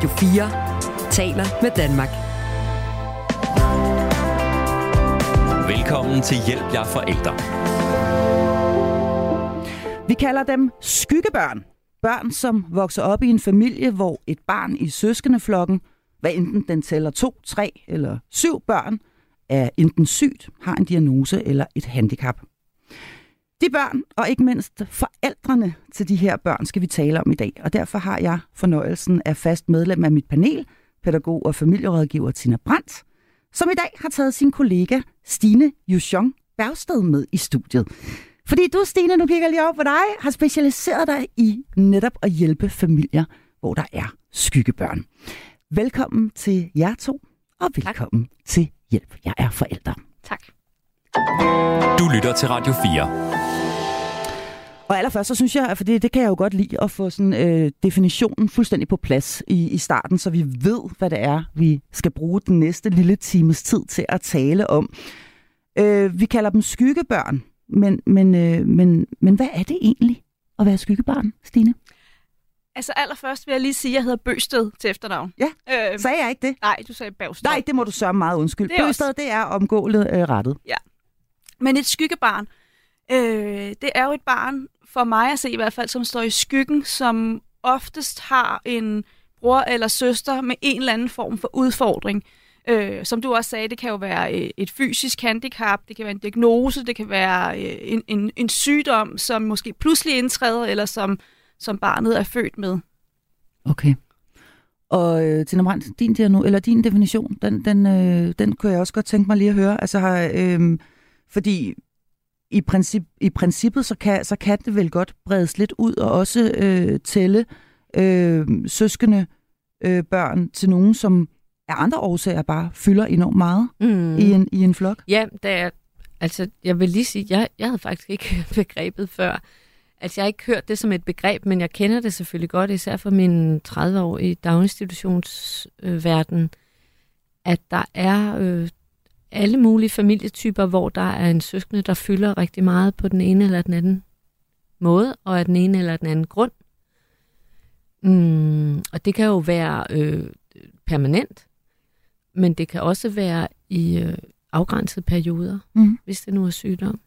Radio 4 taler med Danmark. Velkommen til Hjælp jer forældre. Vi kalder dem skyggebørn. Børn, som vokser op i en familie, hvor et barn i søskendeflokken, hvad enten den tæller to, tre eller syv børn, er enten sygt, har en diagnose eller et handicap. De børn, og ikke mindst forældrene til de her børn, skal vi tale om i dag. Og derfor har jeg fornøjelsen af fast medlem af mit panel, pædagog og familierådgiver Tina Brandt, som i dag har taget sin kollega Stine Yushong Bergsted med i studiet. Fordi du, Stine, nu kigger lige over på dig, har specialiseret dig i netop at hjælpe familier, hvor der er skyggebørn. Velkommen til jer to, og velkommen tak. til Hjælp. Jeg er forælder. Tak. Du lytter til Radio 4. Og allerførst, så synes jeg, for det, det kan jeg jo godt lide, at få sådan, øh, definitionen fuldstændig på plads i, i starten, så vi ved, hvad det er, vi skal bruge den næste lille times tid til at tale om. Øh, vi kalder dem skyggebørn, men, men, øh, men, men hvad er det egentlig at være skyggebarn, Stine? Altså allerførst vil jeg lige sige, at jeg hedder Bøsted til efternavn. Ja, øh, sagde jeg ikke det? Nej, du sagde Bøsted. Nej, det må du sørge meget undskyld. Det Bøsted, også... det er omgålet øh, rettet. Ja. Men et skyggebarn, øh, det er jo et barn, for mig at se i hvert fald, som står i skyggen, som oftest har en bror eller søster med en eller anden form for udfordring. Øh, som du også sagde, det kan jo være øh, et fysisk handicap, det kan være en diagnose, det kan være øh, en, en, en sygdom, som måske pludselig indtræder, eller som, som barnet er født med. Okay. Og øh, Tina Brandt, din, diagno- eller din definition, den, den, øh, den kunne jeg også godt tænke mig lige at høre. Altså, har, øh, fordi i, princip, i princippet, så kan, så kan det vel godt bredes lidt ud og også øh, tælle øh, søskende øh, børn til nogen, som af andre årsager bare fylder enormt meget mm. i, en, i en flok. Ja, der er, altså, jeg vil lige sige, jeg, jeg havde faktisk ikke begrebet før. Altså, jeg har ikke hørt det som et begreb, men jeg kender det selvfølgelig godt, især fra mine 30 år i daginstitutionsverden, øh, at der er øh, alle mulige familietyper, hvor der er en søskende, der fylder rigtig meget på den ene eller den anden måde, og af den ene eller den anden grund. Mm, og det kan jo være øh, permanent, men det kan også være i øh, afgrænsede perioder, mm. hvis det nu er sygdom.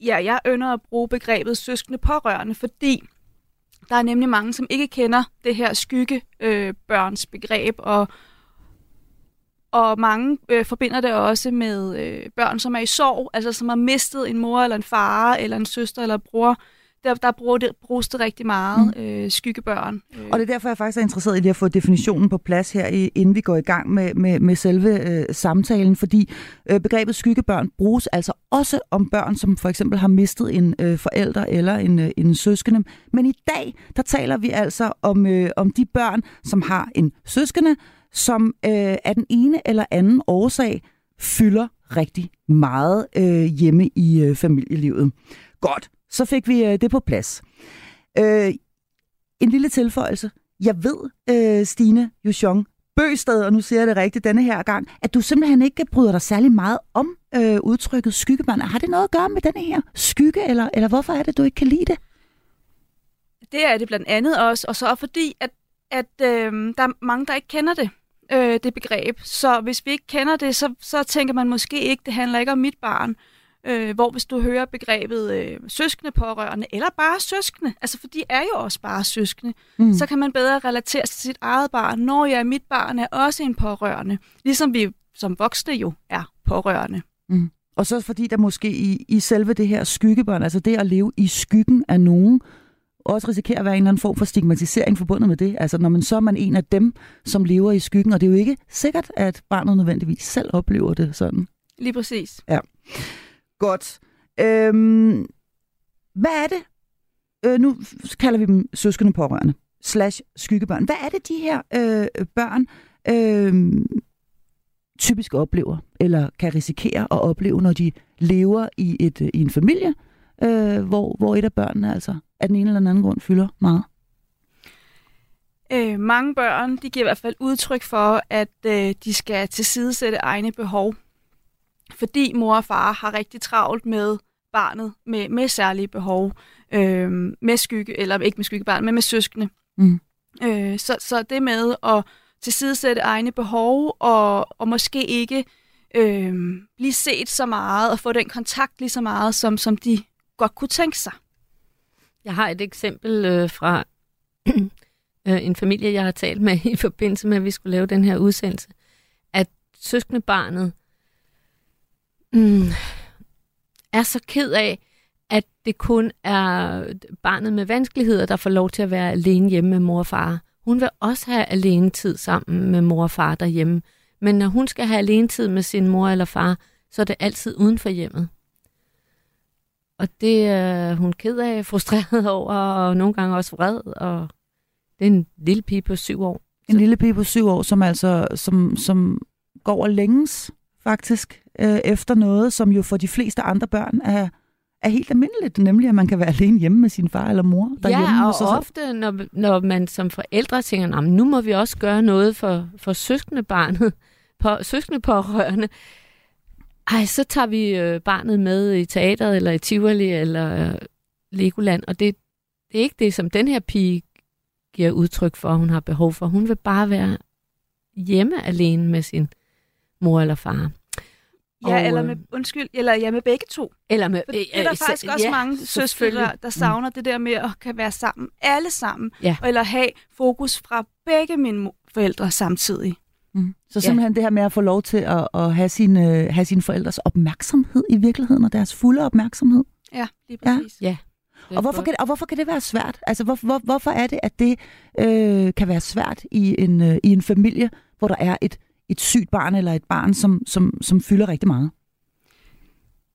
Ja, jeg ønsker at bruge begrebet søskende pårørende, fordi der er nemlig mange, som ikke kender det her skyggebørns øh, begreb, og, og mange øh, forbinder det også med øh, børn, som er i sorg, altså som har mistet en mor eller en far eller en søster eller bror. Der, der bruger det, bruges det rigtig meget, mm. øh, skyggebørn. Og det er derfor, jeg faktisk er interesseret i lige at få definitionen på plads her, inden vi går i gang med, med, med selve øh, samtalen, fordi øh, begrebet skyggebørn bruges altså også om børn, som for eksempel har mistet en øh, forælder eller en, øh, en søskende. Men i dag, der taler vi altså om, øh, om de børn, som har en søskende, som øh, af den ene eller anden årsag fylder rigtig meget øh, hjemme i øh, familielivet. Godt, så fik vi øh, det på plads. Øh, en lille tilføjelse. Jeg ved, øh, Stine Juchong Bøsted, og nu siger jeg det rigtigt denne her gang, at du simpelthen ikke bryder dig særlig meget om øh, udtrykket skyggebarn. Har det noget at gøre med denne her skygge, eller, eller hvorfor er det, du ikke kan lide det? Det er det blandt andet også, og så fordi, at, at øh, der er mange, der ikke kender det øh, det begreb. Så hvis vi ikke kender det, så, så tænker man måske ikke, det handler ikke om mit barn. Øh, hvor hvis du hører begrebet øh, søskende pårørende, eller bare søskende, altså for de er jo også bare søskende, mm. så kan man bedre relatere til sit eget barn. Når jeg er mit barn, er også en pårørende. Ligesom vi som voksne jo er pårørende. Mm. Og så fordi der måske i, i selve det her skyggebørn, altså det at leve i skyggen af nogen, også risikerer at være en eller anden form for stigmatisering forbundet med det. Altså når man så er man en af dem, som lever i skyggen, og det er jo ikke sikkert, at barnet nødvendigvis selv oplever det sådan. Lige præcis. Ja. Godt. Øhm, hvad er det? Øh, nu kalder vi dem søskende pårørende slash skyggebørn. Hvad er det, de her øh, børn øh, typisk oplever, eller kan risikere at opleve, når de lever i, et, i en familie, øh, hvor, hvor et af børnene altså af den ene eller den anden grund fylder meget? Øh, mange børn de giver i hvert fald udtryk for, at øh, de skal tilsidesætte egne behov. Fordi mor og far har rigtig travlt med barnet med, med særlige behov, øh, med skygge, eller ikke med skyggebarn, men med søskende. Mm. Øh, så, så det med at tilsidesætte egne behov, og, og måske ikke øh, blive set så meget, og få den kontakt lige så meget, som, som de godt kunne tænke sig. Jeg har et eksempel øh, fra øh, en familie, jeg har talt med i forbindelse med, at vi skulle lave den her udsendelse, at søskendebarnet mm, er så ked af, at det kun er barnet med vanskeligheder, der får lov til at være alene hjemme med mor og far. Hun vil også have alene tid sammen med mor og far derhjemme. Men når hun skal have alene tid med sin mor eller far, så er det altid uden for hjemmet. Og det er hun ked af, frustreret over, og nogle gange også vred. Og det er en lille pige på syv år. En lille pige på syv år, som altså som, som går og længes faktisk øh, efter noget, som jo for de fleste andre børn er, er helt almindeligt, nemlig at man kan være alene hjemme med sin far eller mor derhjemme. Ja, og sig selv. ofte, når, når man som forældre tænker, "Nå, men nu må vi også gøre noget for, for søskendebarnet, på, søskendepårørende, ej, så tager vi øh, barnet med i teateret, eller i Tivoli, eller øh, Legoland, og det, det er ikke det, som den her pige giver udtryk for, hun har behov for. Hun vil bare være hjemme alene med sin mor eller far. Ja, Og, eller øh, med, undskyld, eller ja, med begge to. Eller med, For det er der øh, faktisk så- også ja, mange søskende, der, der savner det der med at kan være sammen, alle sammen, Ja. eller have fokus fra begge mine forældre samtidig. Mm. Så simpelthen det her med at få lov til at, at have, sin, øh, have sine forældres opmærksomhed i virkeligheden, og deres fulde opmærksomhed. Ja, lige Ja. præcis. Ja. Er Og hvorfor, godt. kan, og hvorfor kan det være svært? Altså, hvor, hvor, hvorfor er det, at det øh, kan være svært i en, øh, i en familie, hvor der er et, et sygt barn eller et barn, som, som, som fylder rigtig meget?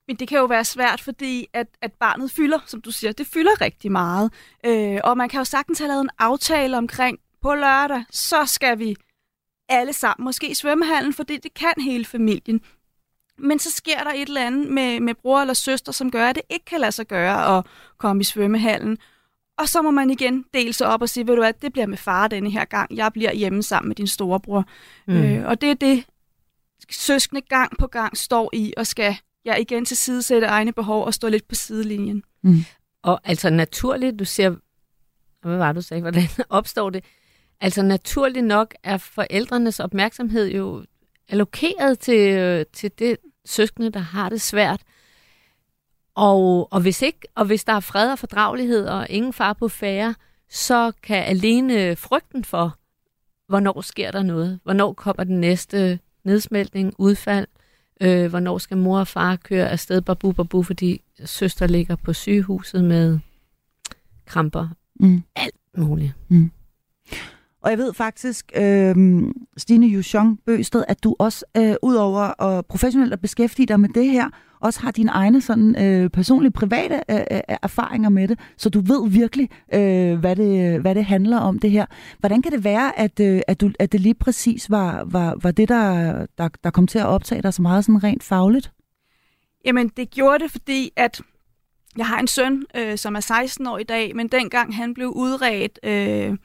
Men det kan jo være svært, fordi at, at barnet fylder, som du siger, det fylder rigtig meget. Øh, og man kan jo sagtens have lavet en aftale omkring, på lørdag, så skal vi alle sammen, måske i svømmehallen, fordi det kan hele familien. Men så sker der et eller andet med, med bror eller søster, som gør, at det ikke kan lade sig gøre at komme i svømmehallen. Og så må man igen dele sig op og sige, ved du hvad, det bliver med far denne her gang. Jeg bliver hjemme sammen med din storebror. Mm. Øh, og det er det, søskende gang på gang står i og skal ja, igen til side sætte egne behov og stå lidt på sidelinjen. Og altså naturligt, du siger, hvad var det, du sagde, hvordan opstår det? Altså naturligt nok er forældrenes opmærksomhed jo allokeret til, til det søskende, der har det svært. Og, og, hvis ikke, og hvis der er fred og fordragelighed og ingen far på færre, så kan alene frygten for, hvornår sker der noget, hvornår kommer den næste nedsmeltning, udfald, øh, hvornår skal mor og far køre afsted babu babu, fordi søster ligger på sygehuset med kramper, Mm. alt muligt. Og jeg ved faktisk, øh, Stine Juchon Bøsted, at du også, øh, udover at professionelt at beskæftige dig med det her, også har dine egne sådan, øh, personlige, private øh, øh, øh, erfaringer med det, så du ved virkelig, øh, hvad, det, hvad det handler om det her. Hvordan kan det være, at, øh, at, du, at det lige præcis var, var, var det, der, der, der kom til at optage dig så meget sådan rent fagligt? Jamen, det gjorde det, fordi at jeg har en søn, øh, som er 16 år i dag, men dengang han blev udredt øh,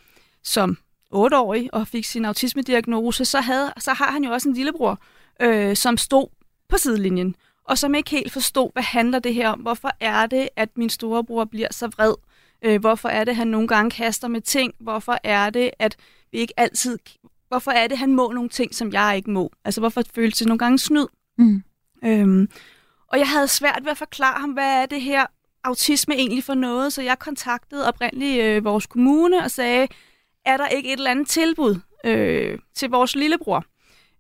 som 8-årig og fik sin autismediagnose, så, havde, så har han jo også en lillebror, øh, som stod på sidelinjen, og som ikke helt forstod, hvad handler det her om? Hvorfor er det, at min storebror bliver så vred? Øh, hvorfor er det, at han nogle gange kaster med ting? Hvorfor er det, at vi ikke altid... Hvorfor er det, at han må nogle ting, som jeg ikke må? Altså, hvorfor føles det nogle gange snyd? Mm. Øhm, og jeg havde svært ved at forklare ham, hvad er det her autisme egentlig for noget, så jeg kontaktede oprindeligt øh, vores kommune og sagde, er der ikke et eller andet tilbud øh, til vores lillebror?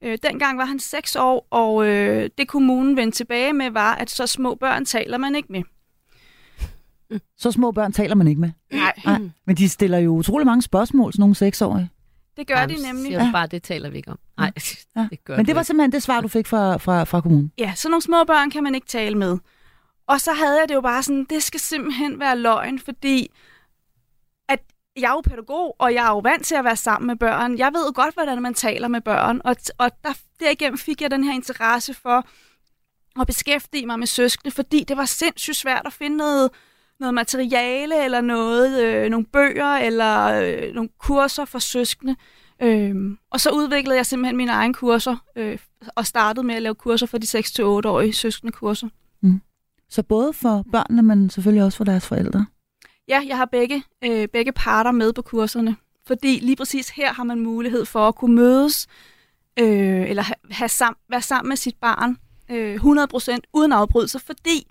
Øh, dengang var han 6 år, og øh, det kommunen vendte tilbage med var, at så små børn taler man ikke med. Så små børn taler man ikke med. Nej, Nej, men de stiller jo utrolig mange spørgsmål, sådan nogle seksårige. det gør de nemlig. Siger du bare, det taler vi ikke om. Nej, Ja. det gør Men det var ikke. simpelthen det svar, du fik fra, fra, fra kommunen. Ja, sådan nogle små børn kan man ikke tale med. Og så havde jeg det jo bare sådan, det skal simpelthen være løgn, fordi jeg er jo pædagog, og jeg er jo vant til at være sammen med børn. Jeg ved jo godt, hvordan man taler med børn, og, og der, derigennem fik jeg den her interesse for at beskæftige mig med søskende, fordi det var sindssygt svært at finde noget, noget materiale, eller noget, øh, nogle bøger, eller øh, nogle kurser for søskende. Øhm, og så udviklede jeg simpelthen mine egne kurser, øh, og startede med at lave kurser for de 6-8-årige søskende kurser. Mm. Så både for børnene, men selvfølgelig også for deres forældre. Ja, jeg har begge, øh, begge parter med på kurserne, Fordi lige præcis her har man mulighed for at kunne mødes, øh, eller have, have sam, være sammen med sit barn øh, 100% uden afbrydelse, fordi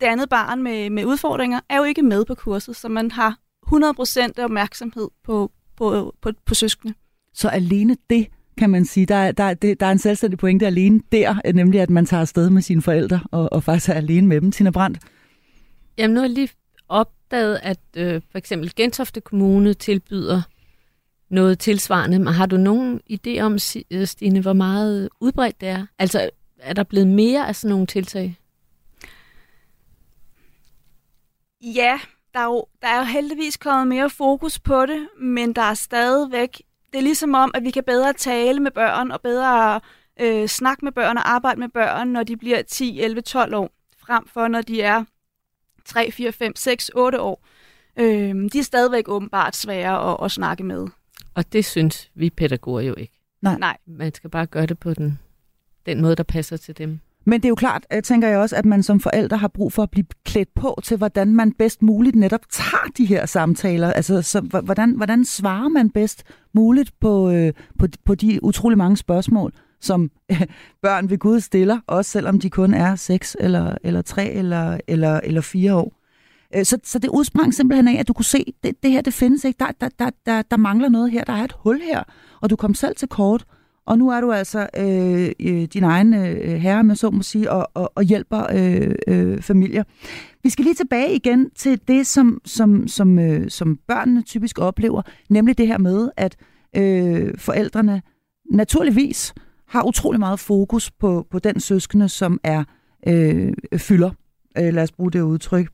det andet barn med, med udfordringer er jo ikke med på kurset, så man har 100% opmærksomhed på, på, på, på søskende. Så alene det, kan man sige, der, der, det, der er en selvstændig pointe alene der, nemlig at man tager afsted med sine forældre og, og faktisk er alene med dem. Tina Brandt? Jamen nu har jeg lige opdaget, at øh, for eksempel Gentofte Kommune tilbyder noget tilsvarende. Men har du nogen idé om, øh, Stine, hvor meget udbredt det er? Altså, er der blevet mere af sådan nogle tiltag? Ja, der er, jo, der er jo heldigvis kommet mere fokus på det, men der er stadigvæk... Det er ligesom om, at vi kan bedre tale med børn og bedre øh, snakke med børn og arbejde med børn, når de bliver 10, 11, 12 år, frem for når de er 3, 4, 5, 6, 8 år. Øh, de er stadigvæk åbenbart svære at, at snakke med. Og det synes vi pædagoger jo ikke. Nej. Nej. Man skal bare gøre det på den, den måde, der passer til dem. Men det er jo klart, jeg tænker jeg også, at man som forældre har brug for at blive klædt på til, hvordan man bedst muligt netop tager de her samtaler. Altså, så, hvordan, hvordan svarer man bedst muligt på, øh, på, på de utrolig mange spørgsmål, som børn ved Gud stiller, også selvom de kun er 6 eller, eller 3 eller, eller, eller 4 år. Øh, så, så det udsprang simpelthen af, at du kunne se, det, det her det findes ikke. Der, der, der, der, der mangler noget her. Der er et hul her, og du kom selv til kort. Og nu er du altså øh, øh, din egen øh, herre, med så må sige, og, og, og hjælper øh, øh, familier. Vi skal lige tilbage igen til det, som, som, som, øh, som børnene typisk oplever, nemlig det her med, at øh, forældrene naturligvis har utrolig meget fokus på, på den søskende, som er øh, fylder. Øh, lad os bruge det udtryk.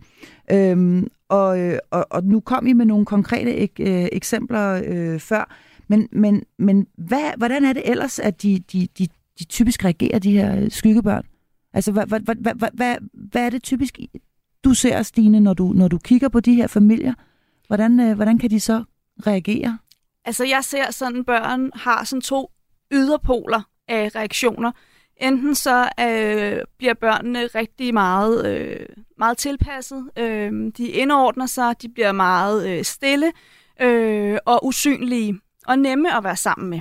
Øhm, og, øh, og, og nu kom I med nogle konkrete ek, øh, eksempler øh, før. Men, men, men hvad, hvordan er det ellers, at de, de, de, de typisk reagerer, de her øh, skyggebørn? Altså, hvad, hvad, hvad, hvad, hvad, hvad er det typisk, du ser, Stine, når du, når du kigger på de her familier? Hvordan, øh, hvordan kan de så reagere? Altså, jeg ser sådan, børn har sådan to yderpoler af reaktioner. Enten så øh, bliver børnene rigtig meget, øh, meget tilpasset, øh, de indordner sig, de bliver meget øh, stille øh, og usynlige og nemme at være sammen med.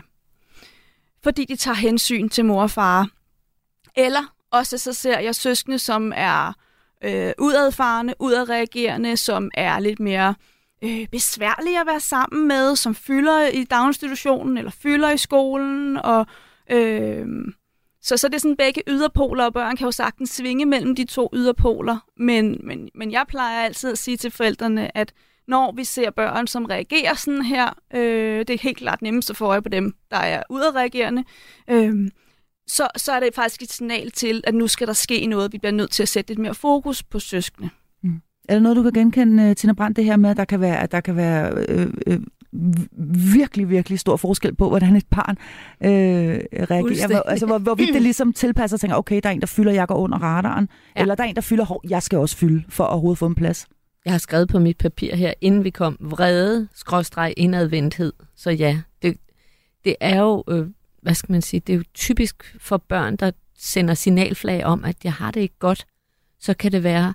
Fordi de tager hensyn til mor og far. Eller også så ser jeg søskende, som er øh, udadfarende, udadreagerende, som er lidt mere øh, besværlige at være sammen med, som fylder i daginstitutionen eller fylder i skolen. Og, øh, så, så det er sådan begge yderpoler, og børn kan jo sagtens svinge mellem de to yderpoler. Men, men, men jeg plejer altid at sige til forældrene, at når vi ser børn, som reagerer sådan her, øh, det er helt klart nemmest at få øje på dem, der er udadreagerende, øh, så, så er det faktisk et signal til, at nu skal der ske noget. Vi bliver nødt til at sætte lidt mere fokus på søskende. Mm. Er der noget, du kan genkende, øh, Tina Brandt, det her med, at der kan være, at der kan være øh, øh, virkelig, virkelig stor forskel på, hvordan et barn øh, reagerer. Hvor, altså, hvor, hvorvidt det ligesom tilpasser og tænker, okay, der er en, der fylder, jeg går under radaren. Ja. Eller der er en, der fylder, jeg skal også fylde, for at overhovedet få en plads. Jeg har skrevet på mit papir her, inden vi kom, vrede, skråstreg, indadvendthed. Så ja, det, det er jo, øh, hvad skal man sige, det er jo typisk for børn, der sender signalflag om, at jeg har det ikke godt. Så kan det være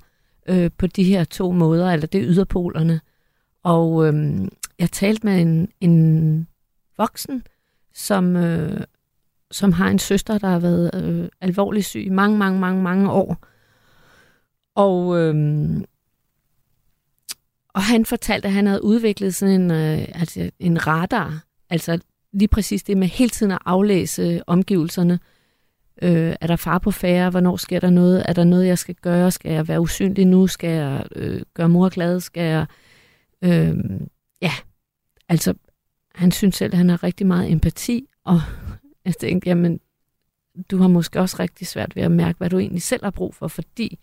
øh, på de her to måder, eller det er yderpolerne. Og øh, jeg talte med en, en voksen, som, øh, som har en søster, der har været øh, alvorligt syg i mange, mange, mange, mange år. Og, øh, og han fortalte, at han havde udviklet sådan en, øh, altså en radar, altså lige præcis det med hele tiden at aflæse omgivelserne. Øh, er der far på færre? Hvornår sker der noget? Er der noget, jeg skal gøre? Skal jeg være usynlig nu? Skal jeg øh, gøre mor glad? Skal jeg... Øh, ja, altså, han synes selv, at han har rigtig meget empati, og jeg tænkte, jamen, du har måske også rigtig svært ved at mærke, hvad du egentlig selv har brug for, fordi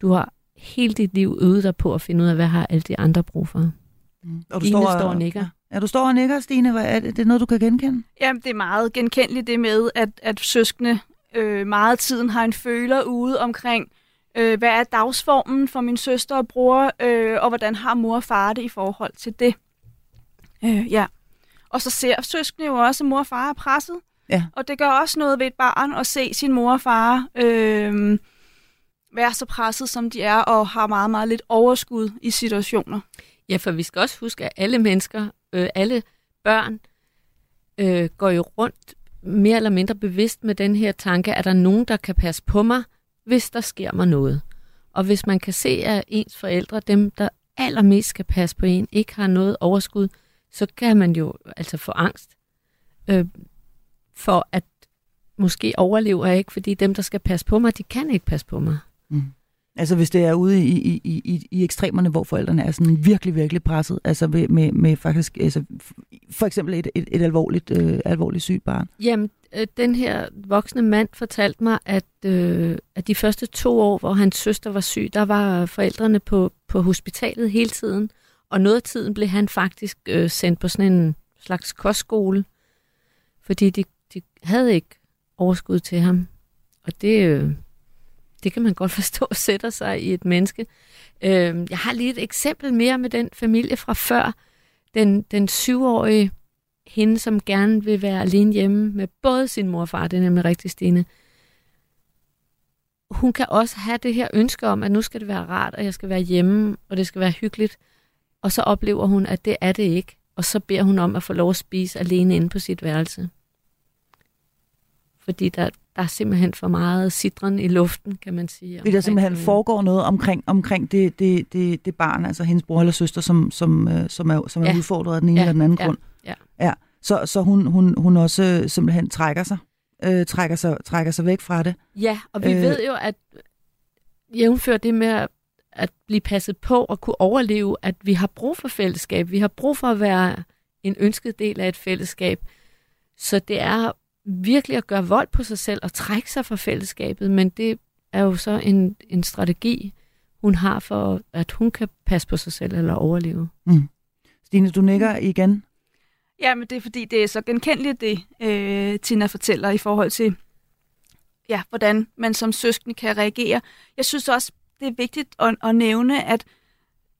du har hele dit liv øvet dig på at finde ud af, hvad har alle de andre brug for. Mm. Og du Ine står, står og nikker. Ja, du står og nikker, Stine. Hvad er det, det er noget, du kan genkende? Jamen, det er meget genkendeligt det med, at, at søskende øh, meget tiden har en føler ude omkring, øh, hvad er dagsformen for min søster og bror, øh, og hvordan har mor og far det i forhold til det. Øh, ja. Og så ser søskende jo også, at mor og far er presset. Ja. Og det gør også noget ved et barn at se sin mor og far øh, være så presset, som de er, og har meget, meget lidt overskud i situationer. Ja, for vi skal også huske, at alle mennesker, øh, alle børn øh, går jo rundt mere eller mindre bevidst med den her tanke, er der nogen, der kan passe på mig, hvis der sker mig noget. Og hvis man kan se, at ens forældre, dem der allermest skal passe på en, ikke har noget overskud, så kan man jo altså få angst øh, for at måske overlever jeg ikke, fordi dem, der skal passe på mig, de kan ikke passe på mig. Mm. Altså hvis det er ude i, i, i, i ekstremerne, hvor forældrene er sådan virkelig, virkelig presset, altså med, med, med faktisk, altså for eksempel et, et, et alvorligt, øh, alvorligt sygt barn. Jamen, øh, den her voksne mand fortalte mig, at, øh, at de første to år, hvor hans søster var syg, der var forældrene på, på hospitalet hele tiden, og noget af tiden blev han faktisk øh, sendt på sådan en slags kostskole, fordi de, de havde ikke overskud til ham. Og det, øh, det kan man godt forstå sætter sig i et menneske. Øh, jeg har lige et eksempel mere med den familie fra før. Den, den syvårige hende, som gerne vil være alene hjemme med både sin mor og far, det er nemlig rigtig Stine. Hun kan også have det her ønske om, at nu skal det være rart, og jeg skal være hjemme, og det skal være hyggeligt. Og så oplever hun, at det er det ikke. Og så beder hun om at få lov at spise alene inde på sit værelse fordi der, der er simpelthen for meget sidren i luften, kan man sige. Fordi der simpelthen foregår noget omkring, omkring det, det, det, det barn, altså hendes bror eller søster, som, som, øh, som er, som er ja. udfordret af den ene ja. eller den anden ja. grund. Ja. ja. Så, så hun, hun, hun også simpelthen trækker sig, øh, trækker sig, trækker sig væk fra det. Ja, og vi øh, ved jo, at jævnfør det med at, at blive passet på og kunne overleve, at vi har brug for fællesskab. Vi har brug for at være en ønsket del af et fællesskab. Så det er virkelig at gøre vold på sig selv og trække sig fra fællesskabet, men det er jo så en, en strategi, hun har for, at hun kan passe på sig selv eller overleve. Mm. Stine, du nikker igen. Ja, men det er fordi, det er så genkendeligt, det øh, Tina fortæller i forhold til, ja, hvordan man som søskende kan reagere. Jeg synes også, det er vigtigt at, at nævne, at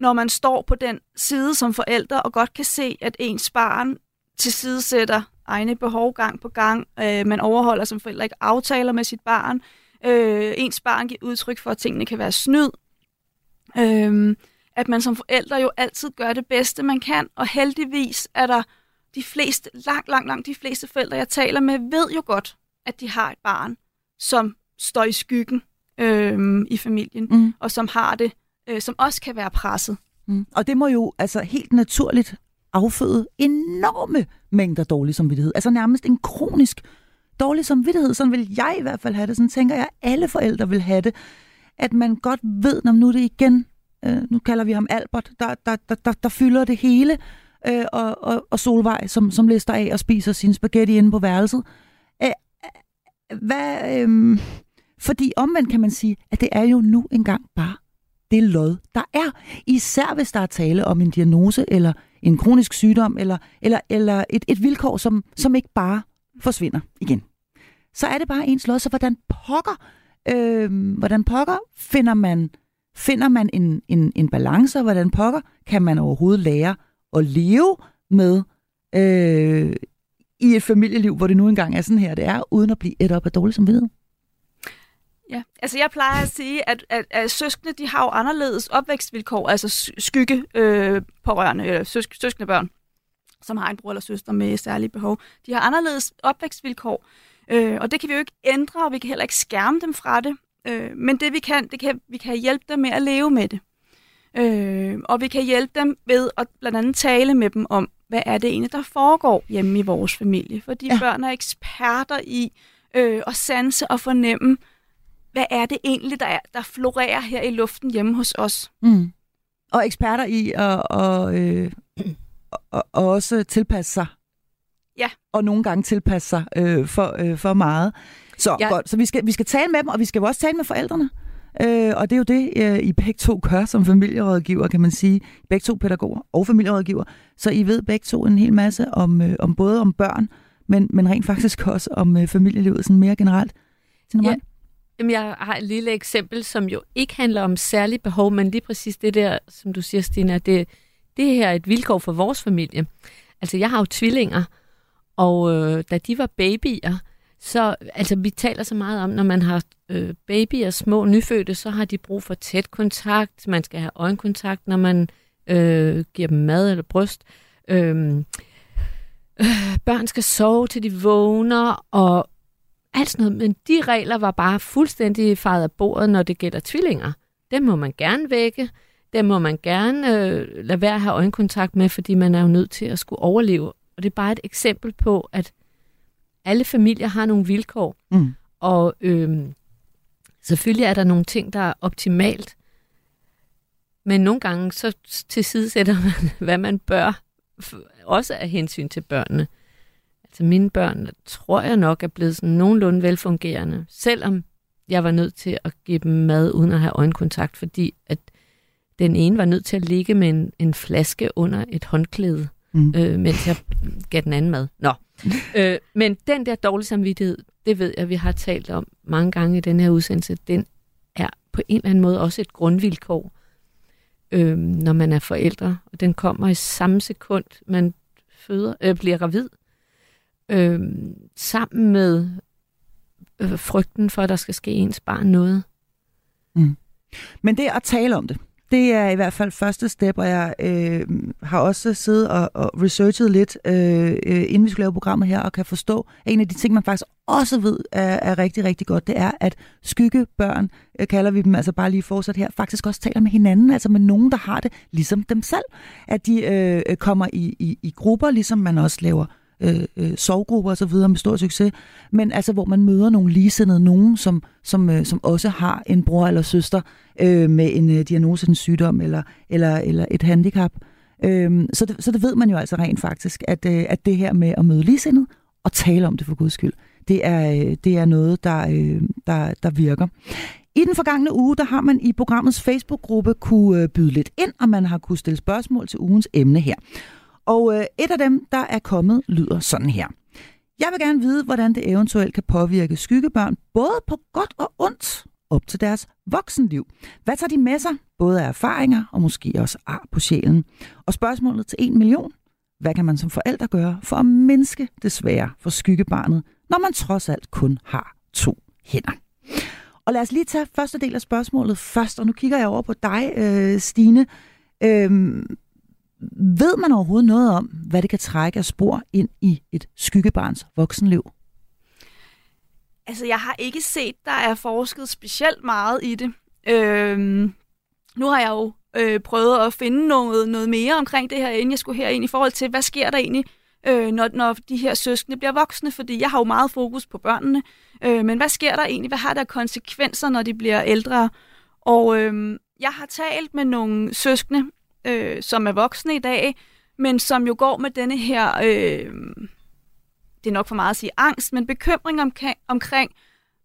når man står på den side som forældre og godt kan se, at ens barn tilsidesætter egne behov gang på gang. Øh, man overholder som forældre ikke aftaler med sit barn. Øh, ens barn giver udtryk for, at tingene kan være snyd. Øh, at man som forældre jo altid gør det bedste, man kan. Og heldigvis er der de fleste, langt, langt, langt de fleste forældre, jeg taler med, ved jo godt, at de har et barn, som står i skyggen øh, i familien, mm. og som har det, øh, som også kan være presset. Mm. Og det må jo altså helt naturligt afføde enorme mængder dårlig samvittighed. Altså nærmest en kronisk dårlig samvittighed. Sådan vil jeg i hvert fald have det. Sådan tænker jeg, at alle forældre vil have det. At man godt ved, når nu er det igen, øh, nu kalder vi ham Albert, der, der, der, der, der fylder det hele, øh, og, og, og Solvej, som, som lister af og spiser sin spaghetti inde på værelset. Æh, hvad, øh, fordi omvendt kan man sige, at det er jo nu engang bare det lod, der er. Især hvis der er tale om en diagnose eller en kronisk sygdom eller, eller, eller et, et vilkår, som, som ikke bare forsvinder igen. Så er det bare ens lod. Så hvordan pokker, øh, hvordan pokker finder man, finder man en, en, en balance, og hvordan pokker kan man overhovedet lære at leve med øh, i et familieliv, hvor det nu engang er sådan her, det er, uden at blive et op af dårlig samvittighed? Ja, altså jeg plejer at sige, at, at, at søskende, de har jo anderledes opvækstvilkår, altså skygge øh, pårørende, eller søsk, søskende børn, som har en bror eller søster med særlige behov. De har anderledes opvækstvilkår, øh, og det kan vi jo ikke ændre, og vi kan heller ikke skærme dem fra det. Øh, men det vi kan, det kan, vi kan hjælpe dem med at leve med det. Øh, og vi kan hjælpe dem ved at blandt andet tale med dem om, hvad er det egentlig, der foregår hjemme i vores familie. Fordi ja. børn er eksperter i øh, at sanse og fornemme, hvad er det egentlig, der, er, der florerer her i luften hjemme hos os. Mm. Og eksperter i at og, øh, og, og også tilpasse sig. Ja. Og nogle gange tilpasse sig øh, for, øh, for meget. Så ja. godt, så vi skal, vi skal tale med dem, og vi skal jo også tale med forældrene. Øh, og det er jo det, øh, I begge to gør som familierådgiver, kan man sige. Begge to pædagoger og familierådgiver. Så I ved begge to en hel masse om, øh, om både om børn, men, men rent faktisk også om øh, familielivet sådan mere generelt. Ja, Jamen, jeg har et lille eksempel, som jo ikke handler om særlig behov, men lige præcis det der, som du siger, Stina, det, det her er et vilkår for vores familie. Altså, jeg har jo tvillinger, og øh, da de var babyer, så altså, vi taler så meget om, når man har øh, babyer, små nyfødte, så har de brug for tæt kontakt. Man skal have øjenkontakt, når man øh, giver dem mad eller bryst. Øhm, øh, børn skal sove til de vågner, og alt sådan noget. Men de regler var bare fuldstændig faret af bordet, når det gælder tvillinger. Dem må man gerne vække. Dem må man gerne øh, lade være at have øjenkontakt med, fordi man er jo nødt til at skulle overleve. Og det er bare et eksempel på, at alle familier har nogle vilkår. Mm. Og øh, selvfølgelig er der nogle ting, der er optimalt. Men nogle gange så tilsidesætter man, hvad man bør, også af hensyn til børnene. Altså mine børn, tror jeg nok, er blevet sådan nogenlunde velfungerende, selvom jeg var nødt til at give dem mad uden at have øjenkontakt, fordi at den ene var nødt til at ligge med en, en flaske under et håndklæde, mm. øh, mens jeg gav den anden mad. Nå. øh, men den der dårlige samvittighed, det ved jeg, vi har talt om mange gange i den her udsendelse, den er på en eller anden måde også et grundvilkår, øh, når man er forældre. Og den kommer i samme sekund, man føder, øh, bliver gravid, øh, sammen med øh, frygten for, at der skal ske ens barn noget. Mm. Men det at tale om det, det er i hvert fald første step, og jeg øh, har også siddet og, og researchet lidt, øh, øh inden vi skulle lave programmet her, og kan forstå, at en af de ting, man faktisk også ved er, er rigtig, rigtig godt, det er, at skyggebørn, øh, kalder vi dem, altså bare lige fortsat her, faktisk også taler med hinanden, altså med nogen, der har det ligesom dem selv. At de øh, øh kommer i, i, i grupper, ligesom man også laver øh, øh, sovgrupper og så videre med stor succes, men altså hvor man møder nogle ligesindede, nogen som, som, øh, som også har en bror eller søster øh, med en øh, diagnose, en sygdom eller, eller, eller et handicap. Øh, så, det, så det ved man jo altså rent faktisk, at, øh, at det her med at møde ligesindede og tale om det for guds skyld, det er, øh, det er noget, der, øh, der, der virker. I den forgangne uge, der har man i programmets Facebook-gruppe kunne øh, byde lidt ind, og man har kunne stille spørgsmål til ugens emne her. Og øh, et af dem, der er kommet, lyder sådan her. Jeg vil gerne vide, hvordan det eventuelt kan påvirke skyggebørn, både på godt og ondt, op til deres voksenliv. Hvad tager de med sig, både af erfaringer og måske også ar på sjælen? Og spørgsmålet til en million. Hvad kan man som forældre gøre for at mindske det svære for skyggebarnet, når man trods alt kun har to hænder? Og lad os lige tage første del af spørgsmålet først, og nu kigger jeg over på dig, øh, Stine. Øhm, ved man overhovedet noget om, hvad det kan trække af spor ind i et skyggebarns voksenliv? Altså, jeg har ikke set, der er forsket specielt meget i det. Øhm, nu har jeg jo øh, prøvet at finde noget, noget mere omkring det her, inden jeg skulle herind, i forhold til, hvad sker der egentlig, øh, når, når de her søskende bliver voksne? Fordi jeg har jo meget fokus på børnene. Øh, men hvad sker der egentlig? Hvad har der konsekvenser, når de bliver ældre? Og øh, jeg har talt med nogle søskende, øh, som er voksne i dag, men som jo går med denne her, øh, det er nok for meget at sige angst, men bekymring omkring, omkring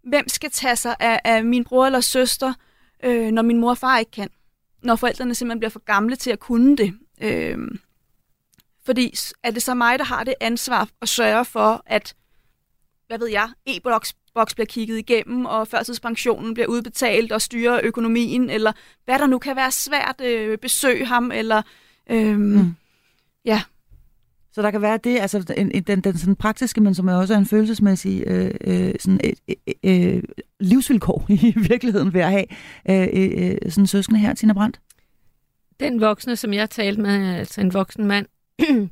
hvem skal tage sig af, af min bror eller søster, øh, når min mor og far ikke kan. Når forældrene simpelthen bliver for gamle til at kunne det. Øh, fordi er det så mig, der har det ansvar at sørge for, at, hvad ved jeg, e-boks boks bliver kigget igennem, og førtidspensionen bliver udbetalt og styrer økonomien, eller hvad der nu kan være svært, øh, besøge ham, eller øh, mm. ja. Så der kan være det, altså en, en, den, den sådan praktiske, men som er også en følelsesmæssig øh, øh, sådan et, et, et, livsvilkår i virkeligheden ved at have øh, øh, sådan en søskende her, Tina Brandt? Den voksne, som jeg talte med, altså en voksen mand,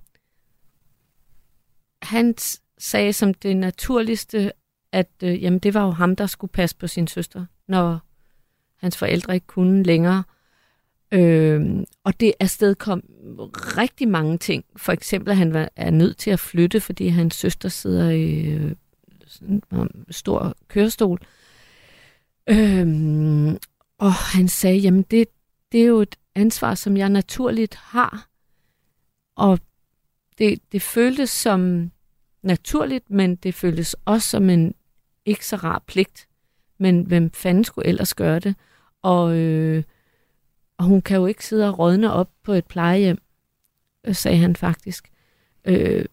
han sagde som det naturligste, at øh, jamen, det var jo ham, der skulle passe på sin søster, når hans forældre ikke kunne længere. Øh, og det afsted kom rigtig mange ting. For eksempel, at han var, er nødt til at flytte, fordi hans søster sidder i øh, sådan en stor kørestol. Øh, og han sagde, jamen det, det er jo et ansvar, som jeg naturligt har. Og det, det føltes som naturligt, men det føltes også som en ikke så rar pligt. Men hvem fanden skulle ellers gøre det? Og, øh, og hun kan jo ikke sidde og rådne op på et plejehjem, øh, sagde han faktisk. Øh,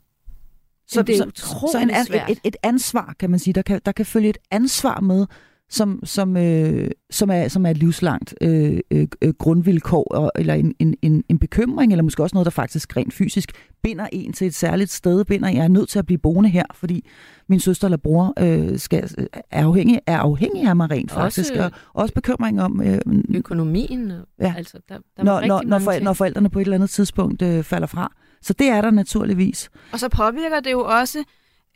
så det er så, så en, et, et, et ansvar, kan man sige. Der kan, der kan følge et ansvar med, som, som, øh, som, er, som er et livslangt øh, øh, øh, grundvilkår, og, eller en, en, en, en bekymring, eller måske også noget, der faktisk rent fysisk binder en til et særligt sted, binder jeg er nødt til at blive boende her, fordi min søster eller bror øh, skal, er, afhængig, er afhængig af mig rent faktisk, også, og også bekymring om... Øh, økonomien, ja. altså der, der når, når, når, for, når forældrene på et eller andet tidspunkt øh, falder fra, Så det er der naturligvis. Og så påvirker det jo også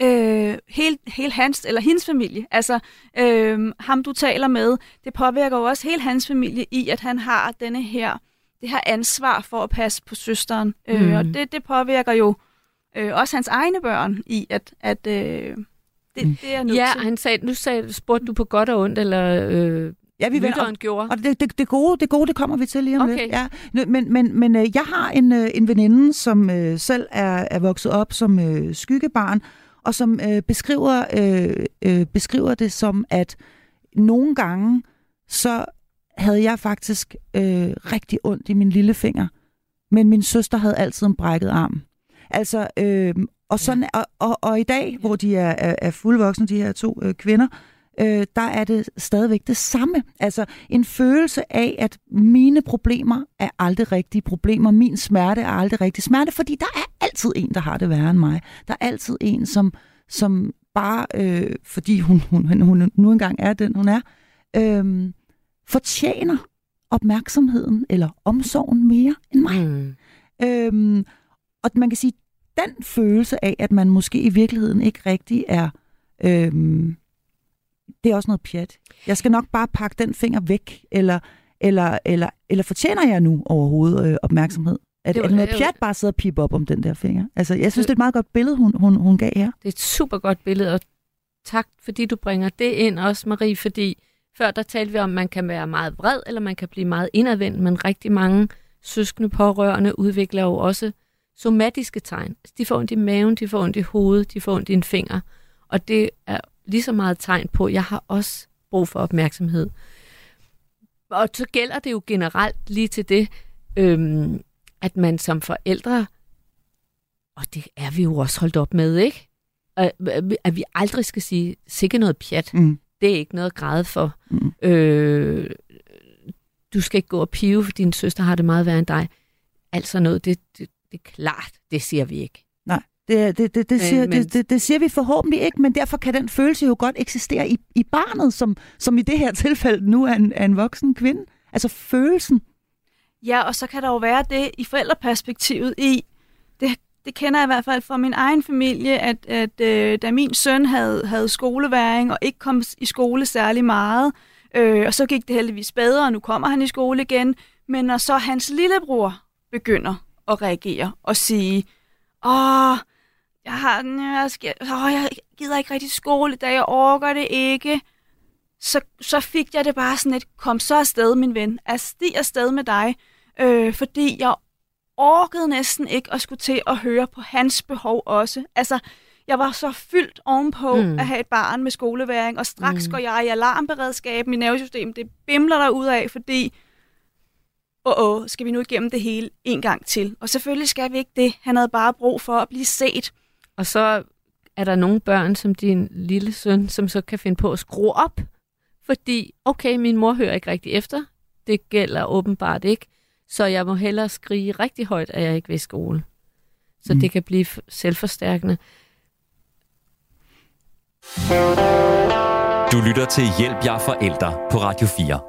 øh, hele, hele hans eller hendes familie. Altså øh, ham, du taler med, det påvirker jo også hele hans familie i, at han har denne her, det her ansvar for at passe på søsteren. Mm. Øh, og det, det påvirker jo øh, også hans egne børn i, at, at øh, det, Mm. det er nødt Ja, til. han sagde, nu sagde, spurgte du på godt og ondt, eller øh, Ja, vi vender, gjorde. Og det, det, det, gode, det gode, det kommer vi til lige om Okay. lidt. Ja. Men, men, men øh, jeg har en, øh, en veninde, som øh, selv er, er vokset op som øh, skyggebarn, og som øh, beskriver, øh, øh, beskriver det som, at nogle gange, så havde jeg faktisk øh, rigtig ondt i min lillefinger, men min søster havde altid en brækket arm. Altså, øh, og, sådan, og, og, og i dag, hvor de er, er, er fuldvoksne, de her to øh, kvinder, øh, der er det stadigvæk det samme. Altså en følelse af, at mine problemer er aldrig rigtige problemer. Min smerte er aldrig rigtig smerte, fordi der er altid en, der har det værre end mig. Der er altid en, som, som bare, øh, fordi hun, hun, hun, nu engang er den, hun er, øh, fortjener opmærksomheden eller omsorgen mere end mig. Mm. Øhm, og man kan sige, den følelse af, at man måske i virkeligheden ikke rigtig er... Øhm, det er også noget pjat. Jeg skal nok bare pakke den finger væk, eller, eller, eller, eller fortjener jeg nu overhovedet øh, opmærksomhed? Er det, Det er det noget det pjat bare at sidde og pipe op om den der finger? Altså, jeg synes, det er et meget godt billede, hun, hun, hun gav her. Det er et super godt billede, og tak fordi du bringer det ind også, Marie, fordi før der talte vi om, at man kan være meget vred, eller man kan blive meget indadvendt, men rigtig mange søskende pårørende udvikler jo også somatiske tegn. Altså, De får ondt i maven, de får ondt i hovedet, de får ondt i en finger, og det er lige så meget tegn på, at jeg har også brug for opmærksomhed. Og så gælder det jo generelt lige til det, øhm, at man som forældre, og det er vi jo også holdt op med, ikke? At, vi aldrig skal sige, sikke noget pjat. Mm. Det er ikke noget at græde for. Mm. Øh, du skal ikke gå og pive, for din søster har det meget værre end dig. Altså noget, det, det, det er klart, det siger vi ikke. Det, det, det, det, siger, Men- det, det siger vi forhåbentlig ikke, men derfor kan den følelse jo godt eksistere i, i barnet, som, som i det her tilfælde nu er en, er en voksen kvinde. Altså følelsen. Ja, og så kan der jo være det i forældreperspektivet i, det, det kender jeg i hvert fald fra min egen familie, at, at øh, da min søn havde, havde skoleværing og ikke kom i skole særlig meget, øh, og så gik det heldigvis bedre, og nu kommer han i skole igen, men når så hans lillebror begynder at reagere og sige, åh, jeg har den, jeg, skal, åh, jeg gider ikke rigtig skole i dag, jeg orker det ikke, så, så fik jeg det bare sådan et, kom så afsted, min ven, stig afsted med dig, øh, fordi jeg orkede næsten ikke at skulle til at høre på hans behov også. Altså, jeg var så fyldt ovenpå Mm. at have et barn med skoleværing, og straks Mm. går jeg i alarmberedskab, mit nervesystem, det bimler der ud af, fordi, åh, åh, skal vi nu igennem det hele en gang til? Og selvfølgelig skal vi ikke det. Han havde bare brug for at blive set. Og så er der nogle børn, som din lille søn, som så kan finde på at skrue op, fordi, okay, min mor hører ikke rigtig efter. Det gælder åbenbart ikke. Så jeg må hellere skrige rigtig højt, at jeg ikke vil i skole. Så Mm. det kan blive selvforstærkende. Du lytter til Hjælp jer forældre på Radio 4.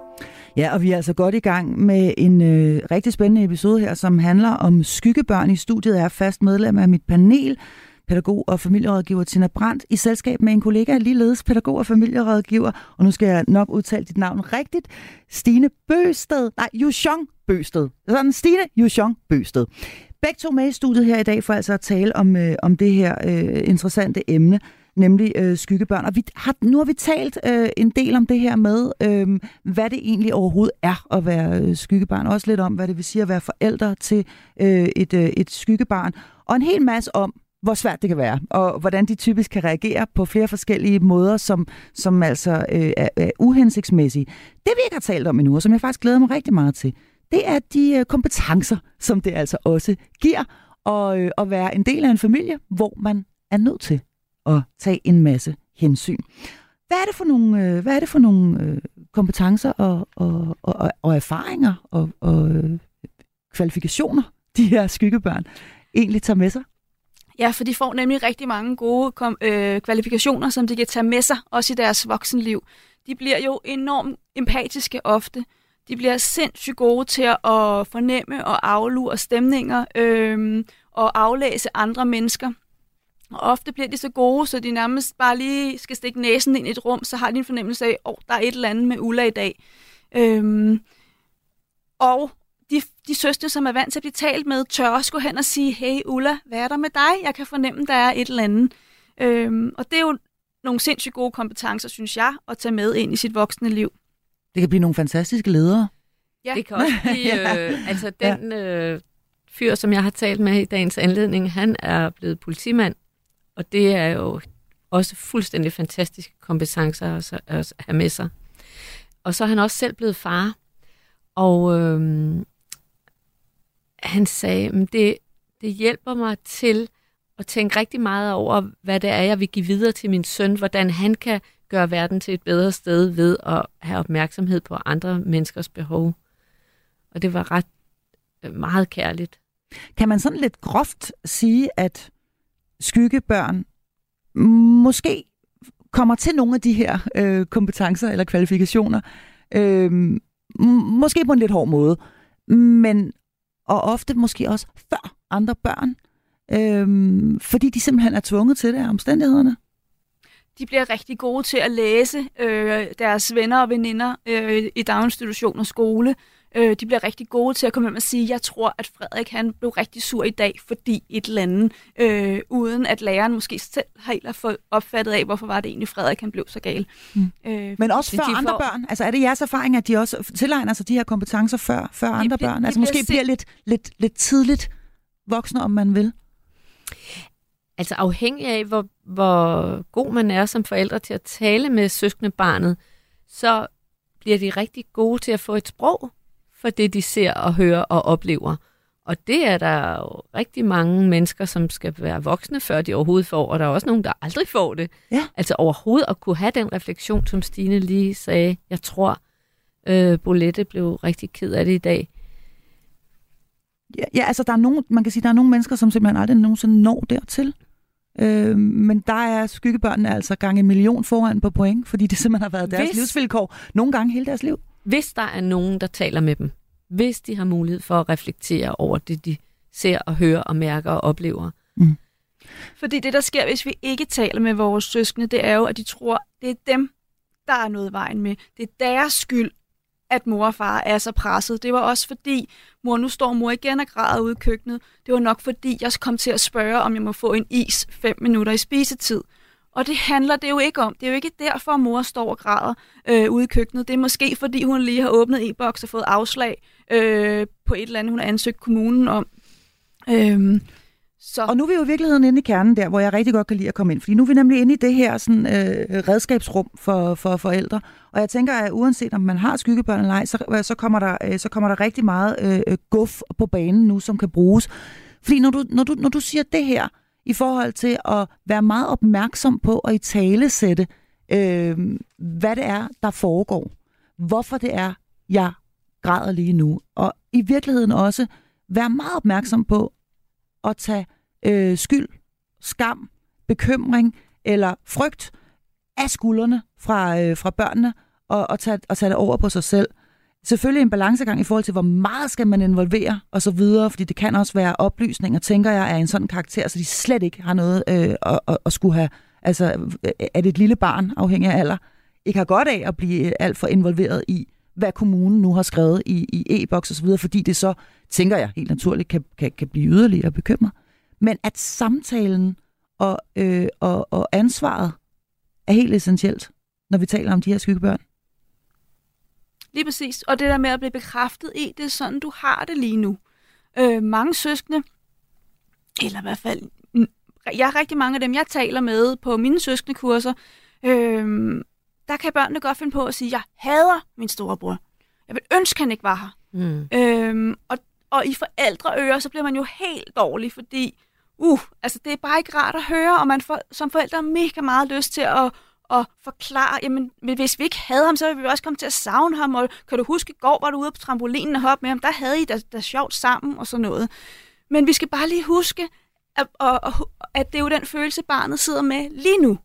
Ja, og vi er altså godt i gang med en øh, rigtig spændende episode her, som handler om skyggebørn. I studiet er fast medlem af mit panel, pædagog og familierådgiver Tina Brandt, i selskab med en kollega, ligeledes pædagog og familierådgiver, og nu skal jeg nok udtale dit navn rigtigt, Stine Bøsted, nej, Yushong Bøsted. Sådan, Stine Yushong Bøsted. Begge to med i studiet her i dag for altså at tale om, øh, om det her øh, interessante emne, nemlig øh, skyggebørn. Og vi har, nu har vi talt øh, en del om det her med, øh, hvad det egentlig overhovedet er at være øh, skyggebarn. Også lidt om, hvad det vil sige at være forældre til øh, et, øh, et skyggebarn. Og en hel masse om, hvor svært det kan være, og hvordan de typisk kan reagere på flere forskellige måder, som, som altså øh, er, er uhensigtsmæssige. Det vi ikke har talt om endnu, og som jeg faktisk glæder mig rigtig meget til, det er de øh, kompetencer, som det altså også giver og, øh, at være en del af en familie, hvor man er nødt til at tage en masse hensyn. Hvad er det for nogle, øh, hvad er det for nogle øh, kompetencer og, og, og, og erfaringer og, og øh, kvalifikationer, de her skyggebørn egentlig tager med sig? Ja, for de får nemlig rigtig mange gode kom, øh, kvalifikationer, som de kan tage med sig, også i deres voksenliv. De bliver jo enormt empatiske ofte. De bliver sindssygt gode til at fornemme og aflure stemninger, øh, og aflæse andre mennesker. Og ofte bliver de så gode, så de nærmest bare lige skal stikke næsen ind i et rum, så har de en fornemmelse af, at oh, der er et eller andet med Ulla i dag. Øhm, og de, de søstre, som er vant til at blive talt med, tør også gå hen og sige, hey Ulla, hvad er der med dig? Jeg kan fornemme, der er et eller andet. Øhm, og det er jo nogle sindssygt gode kompetencer, synes jeg, at tage med ind i sit voksne liv. Det kan blive nogle fantastiske ledere. Ja. Det kan også blive, øh, altså den øh, fyr, som jeg har talt med i dagens anledning, han er blevet politimand, og det er jo også fuldstændig fantastiske kompetencer at, at have med sig. Og så er han også selv blevet far, og øh, han sagde, at det, det hjælper mig til at tænke rigtig meget over, hvad det er, jeg vil give videre til min søn, hvordan han kan gøre verden til et bedre sted ved at have opmærksomhed på andre menneskers behov. Og det var ret øh, meget kærligt. Kan man sådan lidt groft sige, at skyggebørn måske kommer til nogle af de her øh, kompetencer eller kvalifikationer, øh, måske på en lidt hård måde, men og ofte måske også før andre børn, øhm, fordi de simpelthen er tvunget til det af omstændighederne. De bliver rigtig gode til at læse øh, deres venner og veninder øh, i daginstitution og skole. Øh, de bliver rigtig gode til at komme hjem og sige, jeg tror, at Frederik han blev rigtig sur i dag, fordi et eller andet, øh, uden at læreren måske selv har helt opfattet af, hvorfor var det egentlig Frederik han blev så gal. Mm. Øh, Men også før andre får... børn? Altså er det jeres erfaring, at de også tilegner sig de her kompetencer før, før andre bliver, børn? Altså måske bliver lidt, lidt, lidt tidligt voksne, om man vil? Altså afhængig af, hvor, hvor god man er som forældre til at tale med søskende barnet, så bliver de rigtig gode til at få et sprog for det, de ser og hører og oplever. Og det er der jo rigtig mange mennesker, som skal være voksne, før de overhovedet får, og der er også nogen, der aldrig får det. Ja. Altså overhovedet at kunne have den refleksion, som Stine lige sagde. Jeg tror, øh, Bolette blev rigtig ked af det i dag. Ja, ja, altså der er nogen, man kan sige, der er nogle mennesker, som simpelthen aldrig nogensinde når dertil. Øh, men der er skyggebørnene altså gang en million foran på point, fordi det simpelthen har været deres Hvis... livsvilkår nogle gange hele deres liv hvis der er nogen, der taler med dem, hvis de har mulighed for at reflektere over det, de ser og hører og mærker og oplever. Mm. Fordi det, der sker, hvis vi ikke taler med vores søskende, det er jo, at de tror, det er dem, der er noget vejen med. Det er deres skyld, at mor og far er så presset. Det var også fordi, mor, nu står mor igen og græder ude i køkkenet. Det var nok fordi, jeg kom til at spørge, om jeg må få en is fem minutter i spisetid. Og det handler det jo ikke om. Det er jo ikke derfor, at mor står og græder øh, ude i køkkenet. Det er måske, fordi hun lige har åbnet e-boks og fået afslag øh, på et eller andet, hun har ansøgt kommunen om. Øhm, så. Og nu er vi jo i virkeligheden inde i kernen der, hvor jeg rigtig godt kan lide at komme ind. Fordi nu er vi nemlig inde i det her sådan, øh, redskabsrum for, for forældre. Og jeg tænker, at uanset om man har skyggebørn eller ej, så, øh, så, kommer, der, øh, så kommer der rigtig meget øh, øh, guf på banen nu, som kan bruges. Fordi når du, når du, når du siger det her, i forhold til at være meget opmærksom på at i tale sætte, øh, hvad det er, der foregår. Hvorfor det er, jeg græder lige nu. Og i virkeligheden også være meget opmærksom på at tage øh, skyld, skam, bekymring eller frygt af skuldrene fra, øh, fra børnene og, og, tage, og tage det over på sig selv selvfølgelig en balancegang i forhold til, hvor meget skal man involvere og så videre, fordi det kan også være oplysninger, tænker jeg, af en sådan karakter, så de slet ikke har noget øh, at, at, at skulle have, altså at et lille barn, afhængig af alder, ikke har godt af at blive øh, alt for involveret i, hvad kommunen nu har skrevet i, i e-boks osv., fordi det så, tænker jeg helt naturligt, kan, kan, kan blive yderligere bekymret. Men at samtalen og, øh, og, og ansvaret er helt essentielt, når vi taler om de her skyggebørn. Lige præcis. Og det der med at blive bekræftet i, det er sådan, du har det lige nu. Øh, mange søskende, eller i hvert fald, jeg har rigtig mange af dem, jeg taler med på mine søskendekurser, øh, der kan børnene godt finde på at sige, jeg hader min storebror. Jeg vil ønske, han ikke var her. Mm. Øh, og, og i forældreører, så bliver man jo helt dårlig, fordi uh, altså det er bare ikke rart at høre, og man får, som forældre mega meget lyst til at og forklare, jamen, hvis vi ikke havde ham, så ville vi også komme til at savne ham, og kan du huske, i går var du ude på trampolinen og hoppe med ham, der havde I da, da sjovt sammen og sådan noget. Men vi skal bare lige huske, at, at, at det er jo den følelse, barnet sidder med lige nu.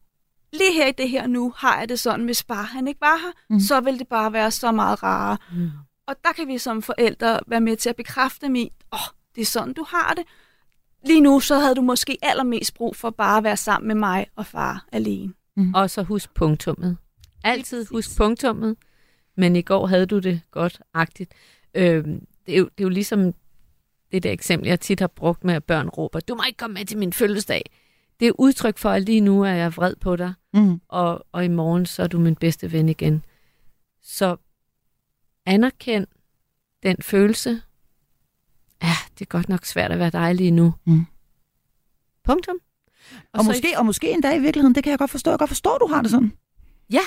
Lige her i det her nu har jeg det sådan, hvis bare han ikke var her, mm. så vil det bare være så meget rarere. Mm. Og der kan vi som forældre være med til at bekræfte mig, åh, oh, det er sådan, du har det. lige nu, så havde du måske allermest brug for bare at være sammen med mig og far alene. Og så husk punktummet. Altid husk punktummet. Men i går havde du det godt-agtigt. Øhm, det, er jo, det er jo ligesom det der eksempel, jeg tit har brugt med, at børn råber, du må ikke komme med til min fødselsdag. Det er udtryk for, at lige nu er jeg vred på dig, Mm. og, og i morgen så er du min bedste ven igen. Så anerkend den følelse. Ja, det er godt nok svært at være dig lige nu. Mm. Punktum. Og, og, måske, og måske endda i virkeligheden, det kan jeg godt forstå. Jeg kan godt forstå, at du har det sådan. Ja.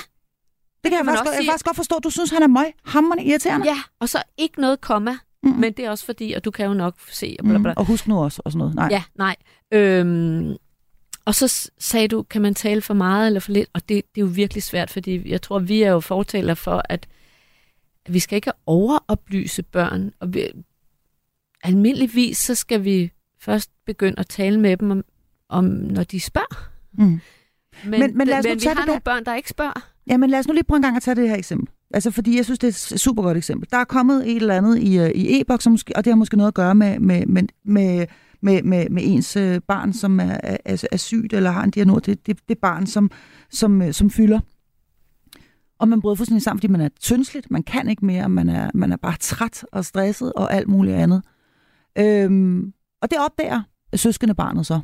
Det kan jeg, faktisk, godt, jeg sige. faktisk godt forstå, du synes, han er møg hammerende irriterende. Ja, og så ikke noget komma, Mm. men det er også fordi, og du kan jo nok se, og bla, bla. Mm. Og husk nu også, og sådan noget. Nej. Ja, nej. Øhm, og så sagde du, kan man tale for meget eller for lidt? Og det, det er jo virkelig svært, fordi jeg tror, vi er jo fortaler for, at, at vi skal ikke overoplyse børn. Og vi, almindeligvis, så skal vi først begynde at tale med dem om, om når de spørger. Mm. Men, Men- men lad os nu men vi tage har det nogle der- børn, der ikke spørger. Ja, men lad os nu lige prøve en gang at tage det her eksempel. Altså, fordi jeg synes, det er et super godt eksempel. Der er kommet et eller andet i, øh, i e-boks, og det har måske noget at gøre med, med, med, med, med, med, med ens øh, barn, som er, er, er sygt eller har en diagnose. Det, det, det barn, som, som, øh, som fylder. Og man bryder fuldstændig sammen, fordi man er tyndsligt, man kan ikke mere, man er, man er bare træt og stresset og alt muligt andet. Øhm, og det opdager søskende barnet så.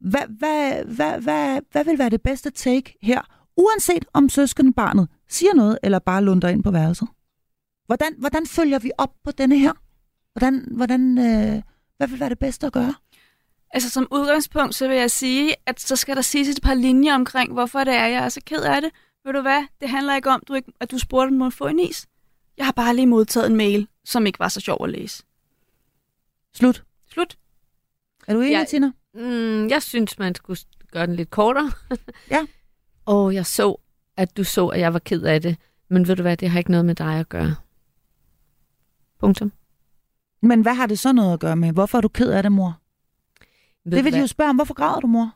Hvad, hvad, hvad, hvad, hvad vil være det bedste take her, uanset om søskenbarnet siger noget, eller bare lunder ind på værelset? Hvordan, hvordan følger vi op på denne her? Hvordan, hvordan, øh, hvad vil være det bedste at gøre? Altså som udgangspunkt, så vil jeg sige, at så skal der siges et par linjer omkring, hvorfor det er, jeg er så ked af det. Ved du hvad, det handler ikke om, du ikke, at du spurgte, om du må få en is. Jeg har bare lige modtaget en mail, som ikke var så sjov at læse. Slut. Slut. Er du enig, Jeg- Tina? Mm, jeg synes, man skulle gøre den lidt kortere. Ja. Og jeg så, at du så, at jeg var ked af det. Men ved du hvad, det har ikke noget med dig at gøre. Punktum. Men hvad har det så noget at gøre med? Hvorfor er du ked af det, mor? Ved det vil de jo spørge om. Hvorfor græder du, mor?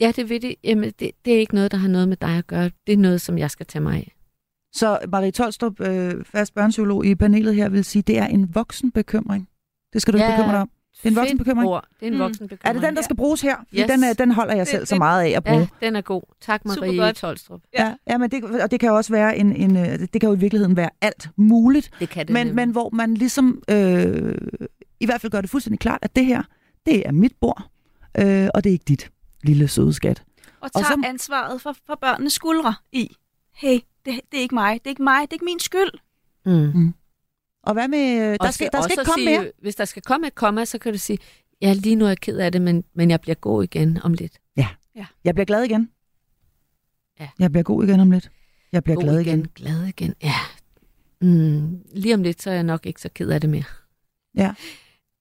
Ja, det ved det. Jamen, det, det er ikke noget, der har noget med dig at gøre. Det er noget, som jeg skal tage mig af. Så Marie Tolstrup, øh, fast børnepsykolog i panelet her, vil sige, det er en voksen bekymring. Det skal du ikke Ja, bekymre dig om. Det er en voksen bekymring. ord. Det er en Mm. voksen bekymring. Er det den, der skal bruges her? Yes. Den, er, den holder jeg Det- selv så det- meget af at bruge. Ja, den er god. Tak, Super Marie godt. Tolstrup. Ja, ja men det, og det kan jo også være en, en, øh, det kan jo i virkeligheden være alt muligt, Det kan det men, nemlig. men hvor man ligesom øh, i hvert fald gør det fuldstændig klart, at det her, det er mit bord, øh, og det er ikke dit lille søde skat. Og Og tager så- ansvaret for, for børnenes skuldre i. Hey, det, det er ikke mig, det er ikke mig, det er ikke min skyld. Mm. Og hvad med, øh, der skal, der skal ikke at komme sige, mere? Hvis der skal komme et komma, så kan du sige, ja, lige nu er jeg ked af det, men, men jeg bliver god igen om lidt. Jeg bliver glad igen. Ja. Jeg bliver god igen om lidt. Jeg bliver god glad igen. Glad igen, ja. Mm, lige om lidt, så er jeg nok ikke så ked af det mere. Ja.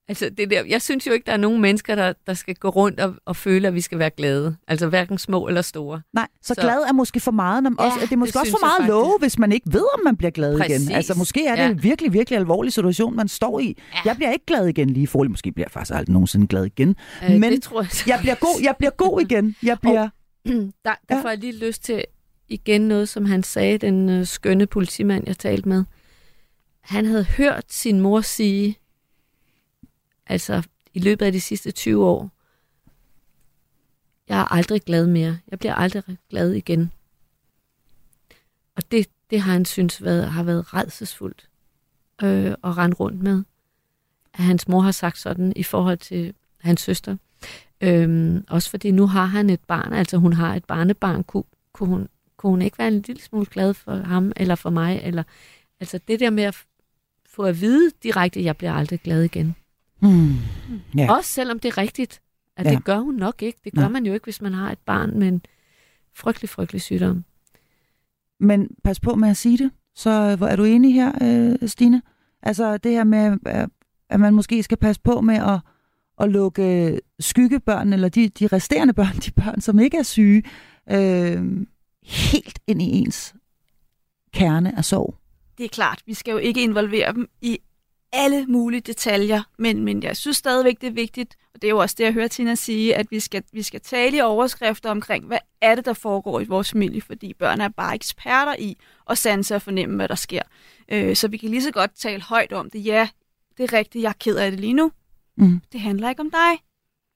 Altså, det der, jeg synes jo ikke, der er nogen mennesker, der, der skal gå rundt og, og føle, at vi skal være glade. Altså hverken små eller store. Nej, så, Så- glad er måske for meget. Når, Ja, også, det er måske det også for meget faktisk. love, hvis man ikke ved, om man bliver glad Præcis. igen. Altså måske er det Ja. en virkelig, virkelig alvorlig situation, man står i. Ja. Jeg bliver ikke glad igen lige for, måske bliver jeg faktisk aldrig nogensinde glad igen. Øh, Men det tror jeg, så. Jeg bliver god, jeg bliver god igen. Jeg bliver... der, der Ja. får jeg lige lyst til igen noget, som han sagde, den øh, skønne politimand, jeg talte med. Han havde hørt sin mor sige, altså i løbet af de sidste 20 år, jeg er aldrig glad mere. Jeg bliver aldrig glad igen. Og det, det har han synes været, har været redselsfuldt øh, at rende rundt med. At hans mor har sagt sådan i forhold til hans søster. Øhm, også fordi nu har han et barn, altså hun har et barnebarn. Kunne, kunne, hun, kunne hun ikke være en lille smule glad for ham eller for mig? Eller, altså det der med at få at vide direkte, at jeg bliver aldrig glad igen. Hmm. Ja. Også selvom det er rigtigt, at Ja. det gør hun nok ikke. Det gør Nej. man jo ikke, hvis man har et barn med en frygtelig, frygtelig sygdom. Men pas på med at sige det. Så øh, hvor er du enig her, øh, Stine? Altså det her med, øh, at man måske skal passe på med at, at lukke skyggebørn, eller de, de resterende børn, de børn, som ikke er syge, øh, helt ind i ens kerne af sorg. Det er klart, vi skal jo ikke involvere dem i alle mulige detaljer, men, men jeg synes stadigvæk, det er vigtigt, og det er jo også det, jeg hører Tina sige, at vi skal, vi skal tale i overskrifter omkring, hvad er det, der foregår i vores familie, fordi børn er bare eksperter i at sanse og fornemme, hvad der sker. Øh, så vi kan lige så godt tale højt om det. Ja, det er rigtigt, jeg er ked af det lige nu, Mm. Det handler ikke om dig.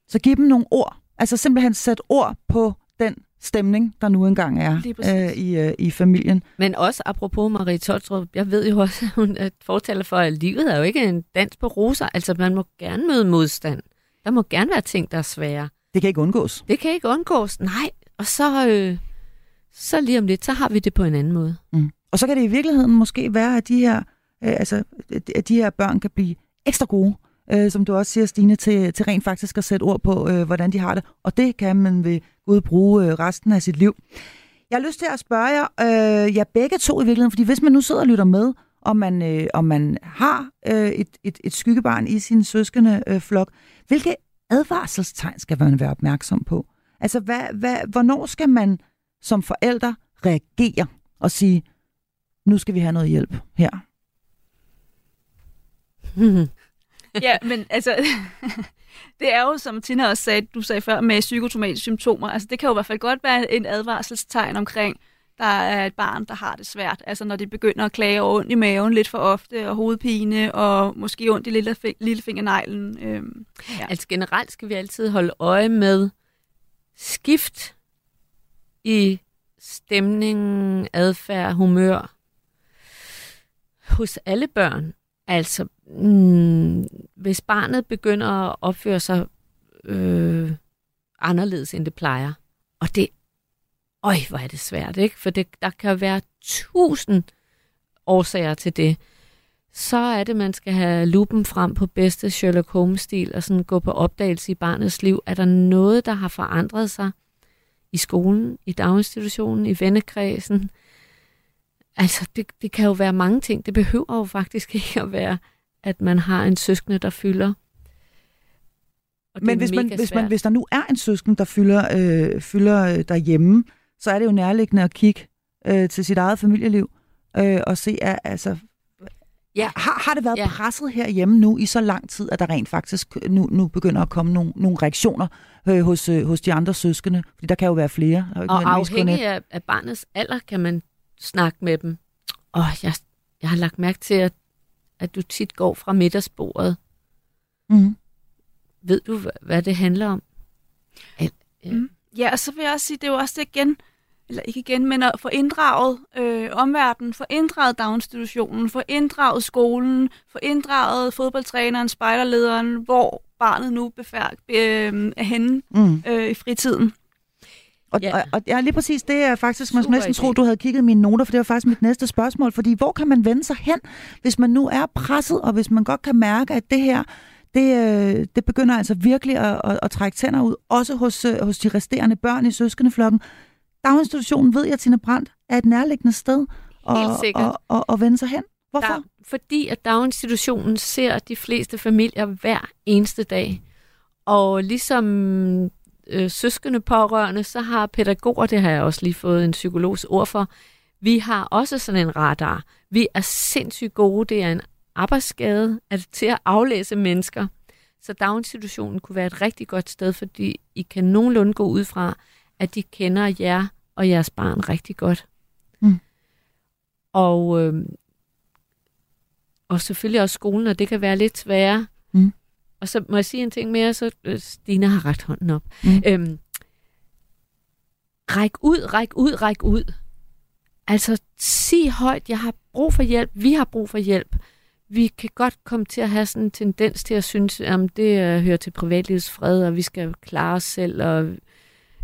Så giv dem nogle ord. Altså simpelthen sæt ord på den stemning, der nu engang er øh, i, øh, i familien. Men også apropos Marie Tolstrup, jeg ved jo også, at hun er fortaler for, at livet er jo ikke en dans på roser. Altså, man må gerne møde modstand. Der må gerne være ting, der er svære. Det kan ikke undgås. Det kan ikke undgås. Nej. Og så, øh, så lige om lidt, så har vi det på en anden måde. Mm. Og så kan det i virkeligheden måske være, at de her, øh, altså, at de her børn kan blive ekstra gode, øh, som du også siger, Stine, til, til rent faktisk at sætte ord på, øh, hvordan de har det. Og det kan man ved Gud bruge øh, resten af sit liv. Jeg har lyst til at spørge jer, øh, jer begge to i virkeligheden, fordi hvis man nu sidder og lytter med, og man, øh, og man har øh, et, et, et skyggebarn i sin søskende øh, flok, hvilke advarselstegn skal man være opmærksom på? Altså, hvad, hvad, hvornår skal man som forældre reagere og sige, nu skal vi have noget hjælp her? ja, men altså, det er jo, som Tina også sagde, du sagde før, med psykotomatiske symptomer. Altså, det kan jo i hvert fald godt være en advarselstegn omkring, der er et barn, der har det svært. Altså, når de begynder at klage over ondt i maven lidt for ofte, og hovedpine, og måske ondt i lille, lillefingerneglen. Øhm, ja. Altså generelt skal vi altid holde øje med skift i stemning, adfærd, humør hos alle børn. Altså, mm, hvis barnet begynder at opføre sig øh, anderledes, end det plejer, og det, øj, hvor er det svært, ikke? For det, der kan være tusind årsager til det. Så er det, man skal have lupen frem på bedste Sherlock Holmes-stil, og sådan gå på opdagelse i barnets liv. Er der noget, der har forandret sig i skolen, i daginstitutionen, i vennekredsen? Altså, det, det kan jo være mange ting. Det behøver jo faktisk ikke at være, at man har en søskende, der fylder. Men hvis, man, hvis, man, hvis der nu er en søsken, der fylder, øh, fylder øh, derhjemme, så er det jo nærliggende at kigge øh, til sit eget familieliv øh, og se, at, altså, ja. har, har det været ja. presset herhjemme nu i så lang tid, at der rent faktisk nu, nu begynder at komme nogle, nogle reaktioner øh, hos, øh, hos de andre søskende? Fordi der kan jo være flere. Der og afhængig af, af barnets alder kan man snakke med dem. Åh, jeg, jeg har lagt mærke til, at, at du tit går fra middagsbordet. Mm. Ved du, hvad det handler om? Ja. Mm. ja, og så vil jeg også sige, det er jo også det igen, eller ikke igen, men at få inddraget øh, omverdenen, få inddraget daginstitutionen, få inddraget skolen, få inddraget fodboldtræneren, spejderlederen, hvor barnet nu befærd, øh, er henne mm. øh, i fritiden. Og, ja. og, og ja, lige præcis, det er faktisk, man skulle næsten tro, du havde kigget mine noter, for det var faktisk mit næste spørgsmål, fordi hvor kan man vende sig hen, hvis man nu er presset, og hvis man godt kan mærke, at det her, det, øh, det begynder altså virkelig at, at, at trække tænder ud, også hos, øh, hos de resterende børn i søskendeflokken. Daginstitutionen, ved jeg, Tina Brandt, er et nærliggende sted at, at, at, at vende sig hen. Hvorfor? Der, fordi at daginstitutionen ser de fleste familier hver eneste dag. Og ligesom øh, søskende pårørende, så har pædagoger, det har jeg også lige fået en psykologs ord for, vi har også sådan en radar. Vi er sindssygt gode. Det er en arbejdsskade at til at aflæse mennesker. Så daginstitutionen kunne være et rigtig godt sted, fordi I kan nogenlunde gå ud fra, at de kender jer og jeres barn rigtig godt. Mm. Og, øh, og selvfølgelig også skolen, og det kan være lidt sværere. Og så må jeg sige en ting mere, så øh, Stine har ret hånden op. Mm. Øhm, ræk ud, ræk ud, ræk ud. Altså, sig højt, jeg har brug for hjælp, vi har brug for hjælp. Vi kan godt komme til at have sådan en tendens til at synes, at det uh, hører til privatlivets fred, og vi skal klare os selv, og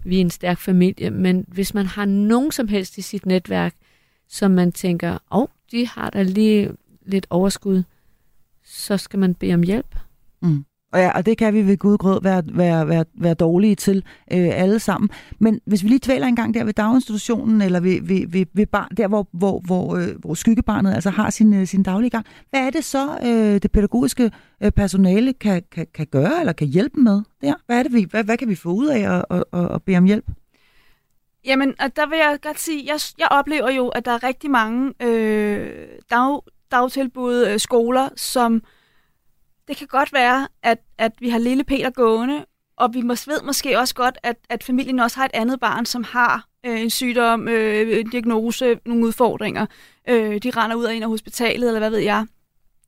vi er en stærk familie. Men hvis man har nogen som helst i sit netværk, som man tænker, åh, oh, de har da lige lidt overskud, så skal man bede om hjælp. Mm. Og, ja, og det kan vi ved Gud grød være, være, være, være dårlige til øh, alle sammen. Men hvis vi lige tvæler en gang der ved daginstitutionen, eller ved, ved, ved, ved barn, der hvor, hvor, hvor, øh, hvor skyggebarnet altså har sin, øh, sin daglige gang, hvad er det så, øh, det pædagogiske øh, personale kan, kan, kan gøre, eller kan hjælpe med der? Hvad, er det, vi, hvad, hvad kan vi få ud af at, at, at, at bede om hjælp? Jamen, og der vil jeg godt sige, jeg, jeg oplever jo, at der er rigtig mange øh, dag, dagtilbud, øh, skoler, som det kan godt være, at, at vi har lille Peter gående, og vi mås, ved måske også godt, at, at familien også har et andet barn, som har øh, en sygdom, øh, en diagnose, nogle udfordringer. Øh, de render ud og ind af hospitalet, eller hvad ved jeg.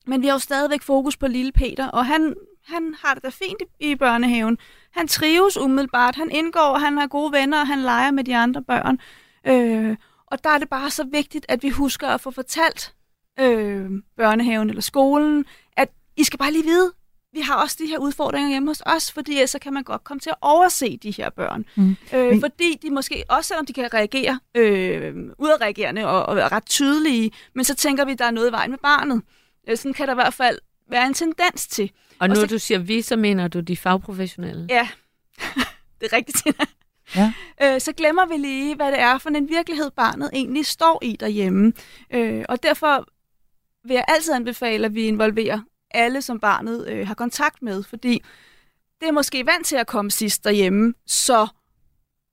Men vi har jo stadigvæk fokus på lille Peter, og han han har det da fint i, i børnehaven. Han trives umiddelbart, han indgår, han har gode venner, og han leger med de andre børn. Øh, og der er det bare så vigtigt, at vi husker at få fortalt øh, børnehaven eller skolen, i skal bare lige vide, vi har også de her udfordringer hjemme hos os, fordi så kan man godt komme til at overse de her børn. Mm. Øh. Fordi de måske, også selvom de kan reagere øh, udadreagerende og, og være ret tydelige, men så tænker vi, at der er noget i vejen med barnet. Øh, sådan kan der i hvert fald være en tendens til. Og når så... du siger vi, så mener du de fagprofessionelle? Ja, det er rigtigt. Ja. Øh, så glemmer vi lige, hvad det er for en virkelighed, barnet egentlig står i derhjemme. Øh, og derfor vil jeg altid anbefale, at vi involverer alle, som barnet øh, har kontakt med, fordi det er måske vant til at komme sidst derhjemme, så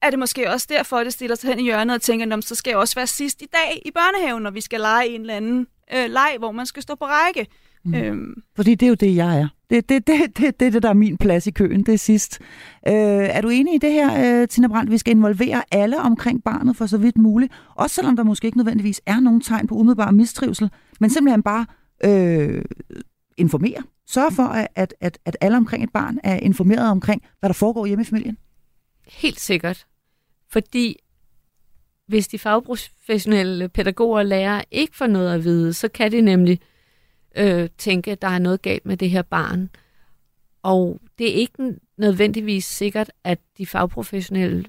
er det måske også derfor, at det stiller sig hen i hjørnet og tænker, så skal jeg også være sidst i dag i børnehaven, når vi skal lege en eller anden øh, leg, hvor man skal stå på række. Mm. Øhm. Fordi det er jo det, jeg er. Det, det, det, det, det er det, der er min plads i køen, det er sidst. Øh, er du enig i det her, øh, Tina Brandt? Vi skal involvere alle omkring barnet for så vidt muligt, også selvom der måske ikke nødvendigvis er nogen tegn på umiddelbar mistrivsel, men simpelthen bare øh, informere. Sørge for, at, at, at alle omkring et barn er informeret omkring, hvad der foregår hjemme i familien. Helt sikkert. Fordi hvis de fagprofessionelle pædagoger og lærere ikke får noget at vide, så kan de nemlig øh, tænke, at der er noget galt med det her barn. Og det er ikke nødvendigvis sikkert, at de fagprofessionelle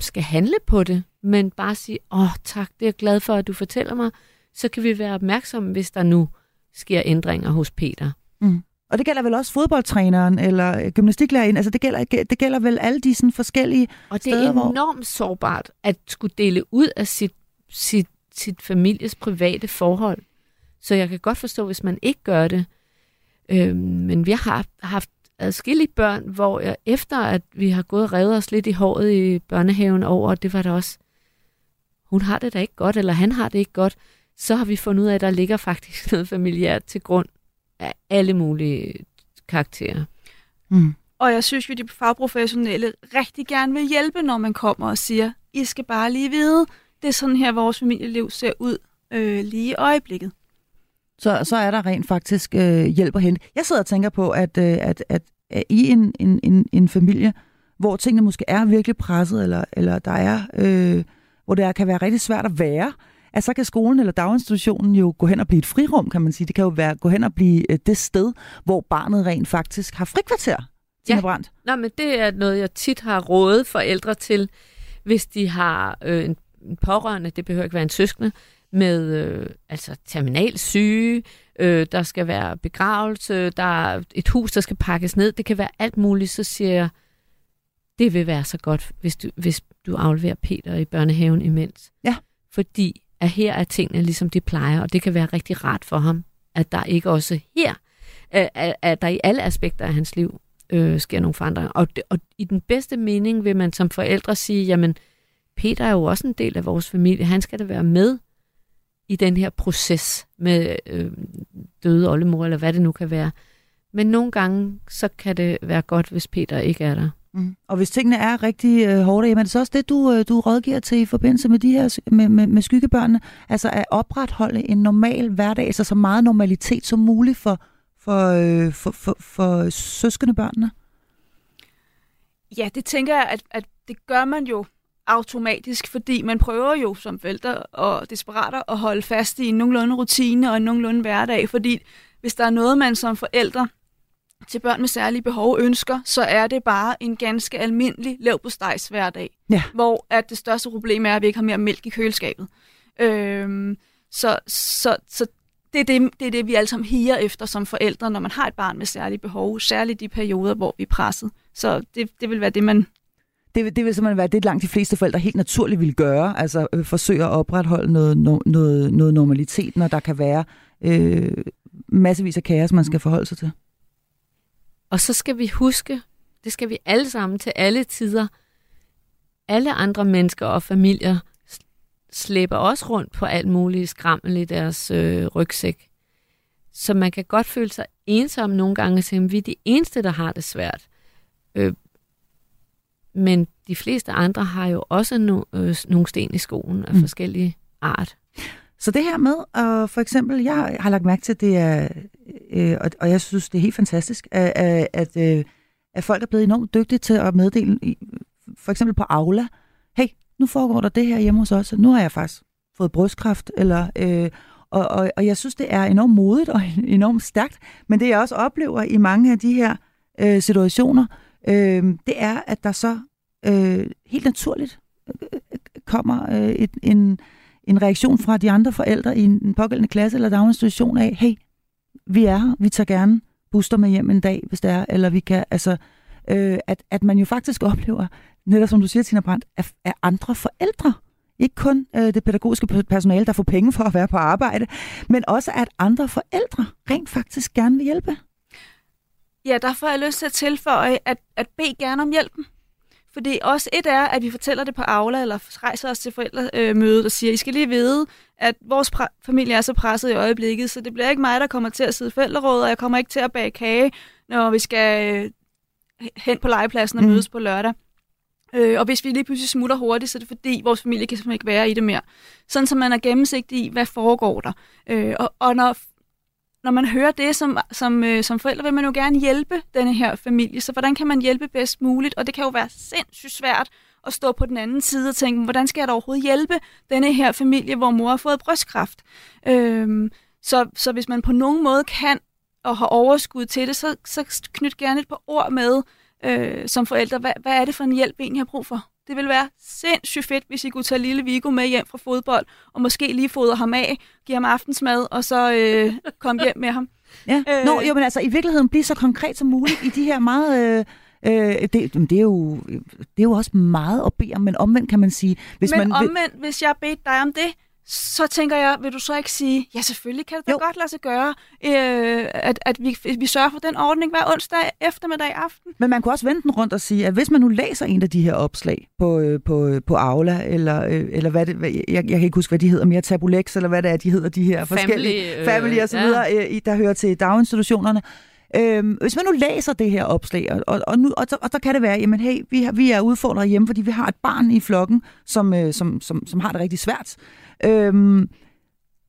skal handle på det, men bare sige, åh oh, tak, det er jeg glad for, at du fortæller mig, så kan vi være opmærksomme, hvis der nu sker ændringer hos Peter. Mm. Og det gælder vel også fodboldtræneren eller gymnastiklæreren. Altså det gælder, det gælder vel alle de sådan forskellige Og det er enormt hvor... sårbart at skulle dele ud af sit, sit, sit families private forhold. Så jeg kan godt forstå, hvis man ikke gør det. Øhm, men vi har haft adskillige børn, hvor jeg, efter at vi har gået og revet os lidt i håret i børnehaven over, det var der også, hun har det da ikke godt, eller han har det ikke godt, så har vi fundet ud af, at der ligger faktisk noget familiært til grund af alle mulige karakterer. Mm. Og jeg synes jo, de fagprofessionelle rigtig gerne vil hjælpe, når man kommer og siger, I skal bare lige vide, det er sådan her, vores familieliv ser ud øh, lige i øjeblikket. Så, så er der rent faktisk øh, hjælp at hente. Jeg sidder og tænker på, at, øh, at, at, at i en, en, en, en familie, hvor tingene måske er virkelig presset, eller, eller der er, øh, hvor det er, kan være rigtig svært at være, at så kan skolen eller daginstitutionen jo gå hen og blive et frirum, kan man sige. Det kan jo være, gå hen og blive øh, det sted, hvor barnet rent faktisk har frikvarter. Tina ja. Brandt. Nå, men det er noget, jeg tit har rådet forældre til, hvis de har øh, en pårørende, det behøver ikke være en søskende, med øh, altså terminal syge, øh, der skal være begravelse, der er et hus, der skal pakkes ned, det kan være alt muligt, så siger jeg, det vil være så godt, hvis du, hvis du afleverer Peter i børnehaven imens. Ja. Fordi at her er tingene ligesom de plejer, og det kan være rigtig rart for ham, at der ikke også her, øh, at, at der i alle aspekter af hans liv øh, sker nogle forandringer. Og, det, og i den bedste mening vil man som forældre sige, jamen, Peter er jo også en del af vores familie, han skal da være med i den her proces med øh, døde oldemor, eller hvad det nu kan være. Men nogle gange, så kan det være godt, hvis Peter ikke er der. Mm. Og hvis tingene er rigtig øh, hårde, jamen er det så også det, du, øh, du rådgiver til i forbindelse med de her med, med, med skyggebørnene? Altså at opretholde en normal hverdag, altså så meget normalitet som muligt for, for, øh, for, for, for søskende? Ja, det tænker jeg, at, at det gør man jo automatisk, fordi man prøver jo som forældre og desperater at holde fast i en nogenlunde rutine og en nogenlunde hverdag, fordi hvis der er noget, man som forældre til børn med særlige behov ønsker, så er det bare en ganske almindelig levpostejs hverdag. Ja. Hvor at det største problem er, at vi ikke har mere mælk i køleskabet. Øhm, så, så, så det er det, det er det, vi alle sammen higer efter som forældre, når man har et barn med særlige behov, særligt de perioder, hvor vi er presset. Så det, det vil være det, man... Det, det vil simpelthen være det, langt de fleste forældre helt naturligt vil gøre, altså øh, forsøge at opretholde noget, no, noget, noget normalitet, når der kan være øh, massevis af kaos, man skal forholde sig til. Og så skal vi huske, det skal vi alle sammen til alle tider, alle andre mennesker og familier slæber også rundt på alt muligt skrammel i deres øh, rygsæk. Så man kan godt føle sig ensom nogle gange, så vi er de eneste, der har det svært. Øh, men de fleste andre har jo også no, øh, nogle sten i skoen af mm. forskellige art så det her med, og for eksempel, jeg har lagt mærke til, at det er, øh, og, og jeg synes, det er helt fantastisk, at, at, at, øh, at folk er blevet enormt dygtige til at meddele, i, for eksempel på Aula, hey, nu foregår der det her hjemme hos os, nu har jeg faktisk fået brystkræft, eller, øh, og, og, og jeg synes, det er enormt modigt og enormt stærkt, men det jeg også oplever i mange af de her øh, situationer, øh, det er, at der så øh, helt naturligt øh, øh kommer øh, et, en, en reaktion fra de andre forældre i en pågældende klasse eller daginstitution af, hey, vi er her, vi tager gerne booster med hjem en dag, hvis det er, eller vi kan, altså, øh, at, at man jo faktisk oplever, netop som du siger, Tina Brandt, af, af andre forældre. Ikke kun øh, det pædagogiske personale, der får penge for at være på arbejde, men også at andre forældre rent faktisk gerne vil hjælpe. Ja, derfor har jeg lyst til at tilføje, at, at bede gerne om hjælpen. Fordi også et er, at vi fortæller det på Aula, eller rejser os til forældremødet og siger, I skal lige vide, at vores familie er så presset i øjeblikket, så det bliver ikke mig, der kommer til at sidde forældrerådet, og jeg kommer ikke til at bage kage, når vi skal øh, hen på legepladsen og mm. mødes på lørdag. Øh, og hvis vi lige pludselig smutter hurtigt, så er det fordi, vores familie kan simpelthen ikke være i det mere. Sådan, så man er gennemsigtig i, hvad foregår der. Øh, og, og når når man hører det som, som, øh, som forældre, vil man jo gerne hjælpe denne her familie. Så hvordan kan man hjælpe bedst muligt? Og det kan jo være sindssygt svært at stå på den anden side og tænke, hvordan skal jeg da overhovedet hjælpe denne her familie, hvor mor har fået brystkræft? Øhm, så, så hvis man på nogen måde kan og har overskud til det, så, så knyt gerne et par ord med øh, som forældre. Hvad, hvad er det for en hjælp, vi egentlig har brug for? Det ville være sindssygt fedt, hvis I kunne tage lille Vigo med hjem fra fodbold, og måske lige fodre ham af, give ham aftensmad, og så øh, komme hjem med ham. Ja, øh, Nå, jo, men altså i virkeligheden blive så konkret som muligt i de her meget... Øh Øh, det, det, er jo, det er jo også meget at bede om, men omvendt kan man sige... Hvis men man omvendt, hvis jeg bedte dig om det, så tænker jeg, vil du så ikke sige, ja selvfølgelig kan det da jo. godt lade sig gøre, øh, at, at vi, vi sørger for den ordning hver onsdag eftermiddag aften. Men man kunne også vente den rundt og sige, at hvis man nu læser en af de her opslag på, øh, på, på Aula, eller, øh, eller hvad det, jeg, jeg kan ikke huske, hvad de hedder mere, Tabulex, eller hvad det er, de hedder, de her family, forskellige, øh, family og så videre, ja. øh, der hører til daginstitutionerne, Øhm, hvis man nu læser det her opslag, og, og, og, nu, og, og så kan det være, jamen hey, vi, har, vi er udfordret hjemme, fordi vi har et barn i flokken, som, øh, som, som, som har det rigtig svært. Øhm,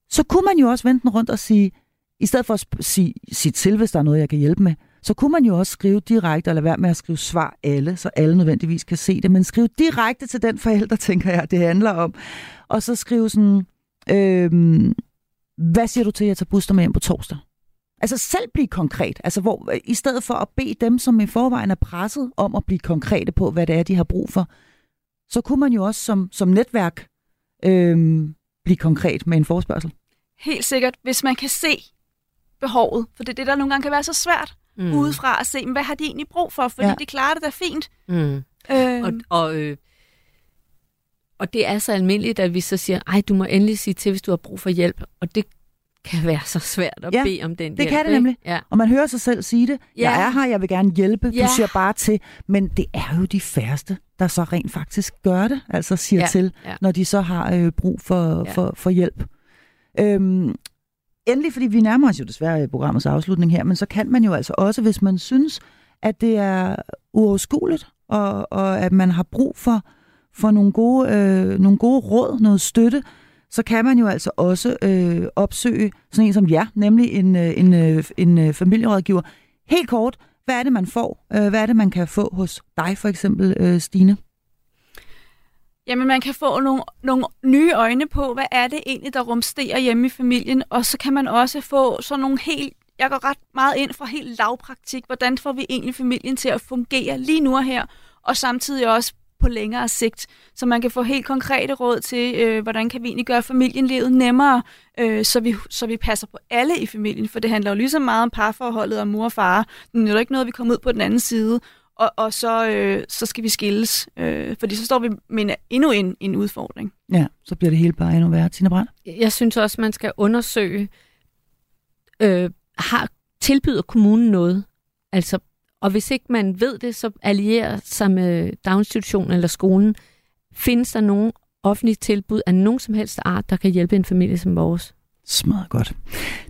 så kunne man jo også vente den rundt og sige, i stedet for at sige, sige til, hvis der er noget, jeg kan hjælpe med, så kunne man jo også skrive direkte, eller være med at skrive svar alle, så alle nødvendigvis kan se det, men skrive direkte til den forælder, tænker jeg, det handler om. Og så skrive sådan, øhm, hvad siger du til, at jeg tager booster med hjem på torsdag? Altså selv blive konkret. Altså hvor, i stedet for at bede dem, som i forvejen er presset, om at blive konkrete på, hvad det er, de har brug for, så kunne man jo også som, som netværk øhm, blive konkret med en forespørgsel. Helt sikkert, hvis man kan se behovet. For det er det, der nogle gange kan være så svært mm. udefra at se, hvad har de egentlig brug for? Fordi ja. de klarer det da fint. Mm. Øh, og, og, øh, og det er så almindeligt, at vi så siger, ej, du må endelig sige til, hvis du har brug for hjælp. Og det kan være så svært at ja, bede om den det hjælp. kan det nemlig. Ja. Og man hører sig selv sige det. Ja. Jeg er her, jeg vil gerne hjælpe. Ja. Du siger bare til. Men det er jo de færreste, der så rent faktisk gør det. Altså siger ja. til, ja. når de så har øh, brug for, ja. for, for hjælp. Øhm, endelig, fordi vi nærmer os jo desværre i programmets afslutning her, men så kan man jo altså også, hvis man synes, at det er uoverskueligt, og, og at man har brug for, for nogle, gode, øh, nogle gode råd, noget støtte, så kan man jo altså også øh, opsøge sådan en som jer, nemlig en, øh, en, øh, en, en familierådgiver. Helt kort, hvad er det, man får? Øh, hvad er det, man kan få hos dig, for eksempel, øh, Stine? Jamen, man kan få nogle, nogle nye øjne på, hvad er det egentlig, der rumsterer hjemme i familien, og så kan man også få sådan nogle helt jeg går ret meget ind fra helt lavpraktik. Hvordan får vi egentlig familien til at fungere lige nu og her, og samtidig også på længere sigt, så man kan få helt konkrete råd til, øh, hvordan kan vi egentlig gøre familienlivet nemmere, øh, så, vi, så vi passer på alle i familien, for det handler jo lige så meget om parforholdet og mor og far. Det er jo ikke noget, vi kommer ud på den anden side, og, og så, øh, så skal vi skilles, øh, fordi så står vi med endnu en, en udfordring. Ja, så bliver det hele bare endnu værre. Tina Brandt? Jeg synes også, man skal undersøge, øh, har tilbyder kommunen noget? Altså og hvis ikke man ved det, så allierer sig med daginstitutionen eller skolen. Findes der nogen offentlige tilbud af nogen som helst art, der kan hjælpe en familie som vores? Smadret godt.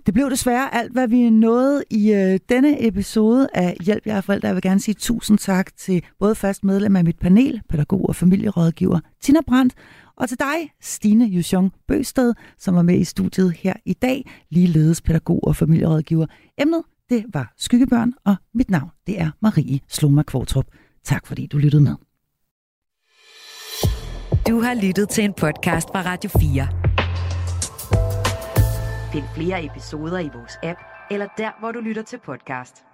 Det blev desværre alt, hvad vi nåede i øh, denne episode af Hjælp jer forældre. Jeg vil gerne sige tusind tak til både fast medlem af mit panel, pædagog og familierådgiver Tina Brandt, og til dig, Stine Jusjong Bøsted, som var med i studiet her i dag, ligeledes pædagog og familierådgiver. Emnet, det var skyggebørn, og mit navn, det er Marie Sloma Kvartrup. Tak fordi du lyttede med. Du har lyttet til en podcast fra Radio 4. Find flere episoder i vores app, eller der, hvor du lytter til podcast.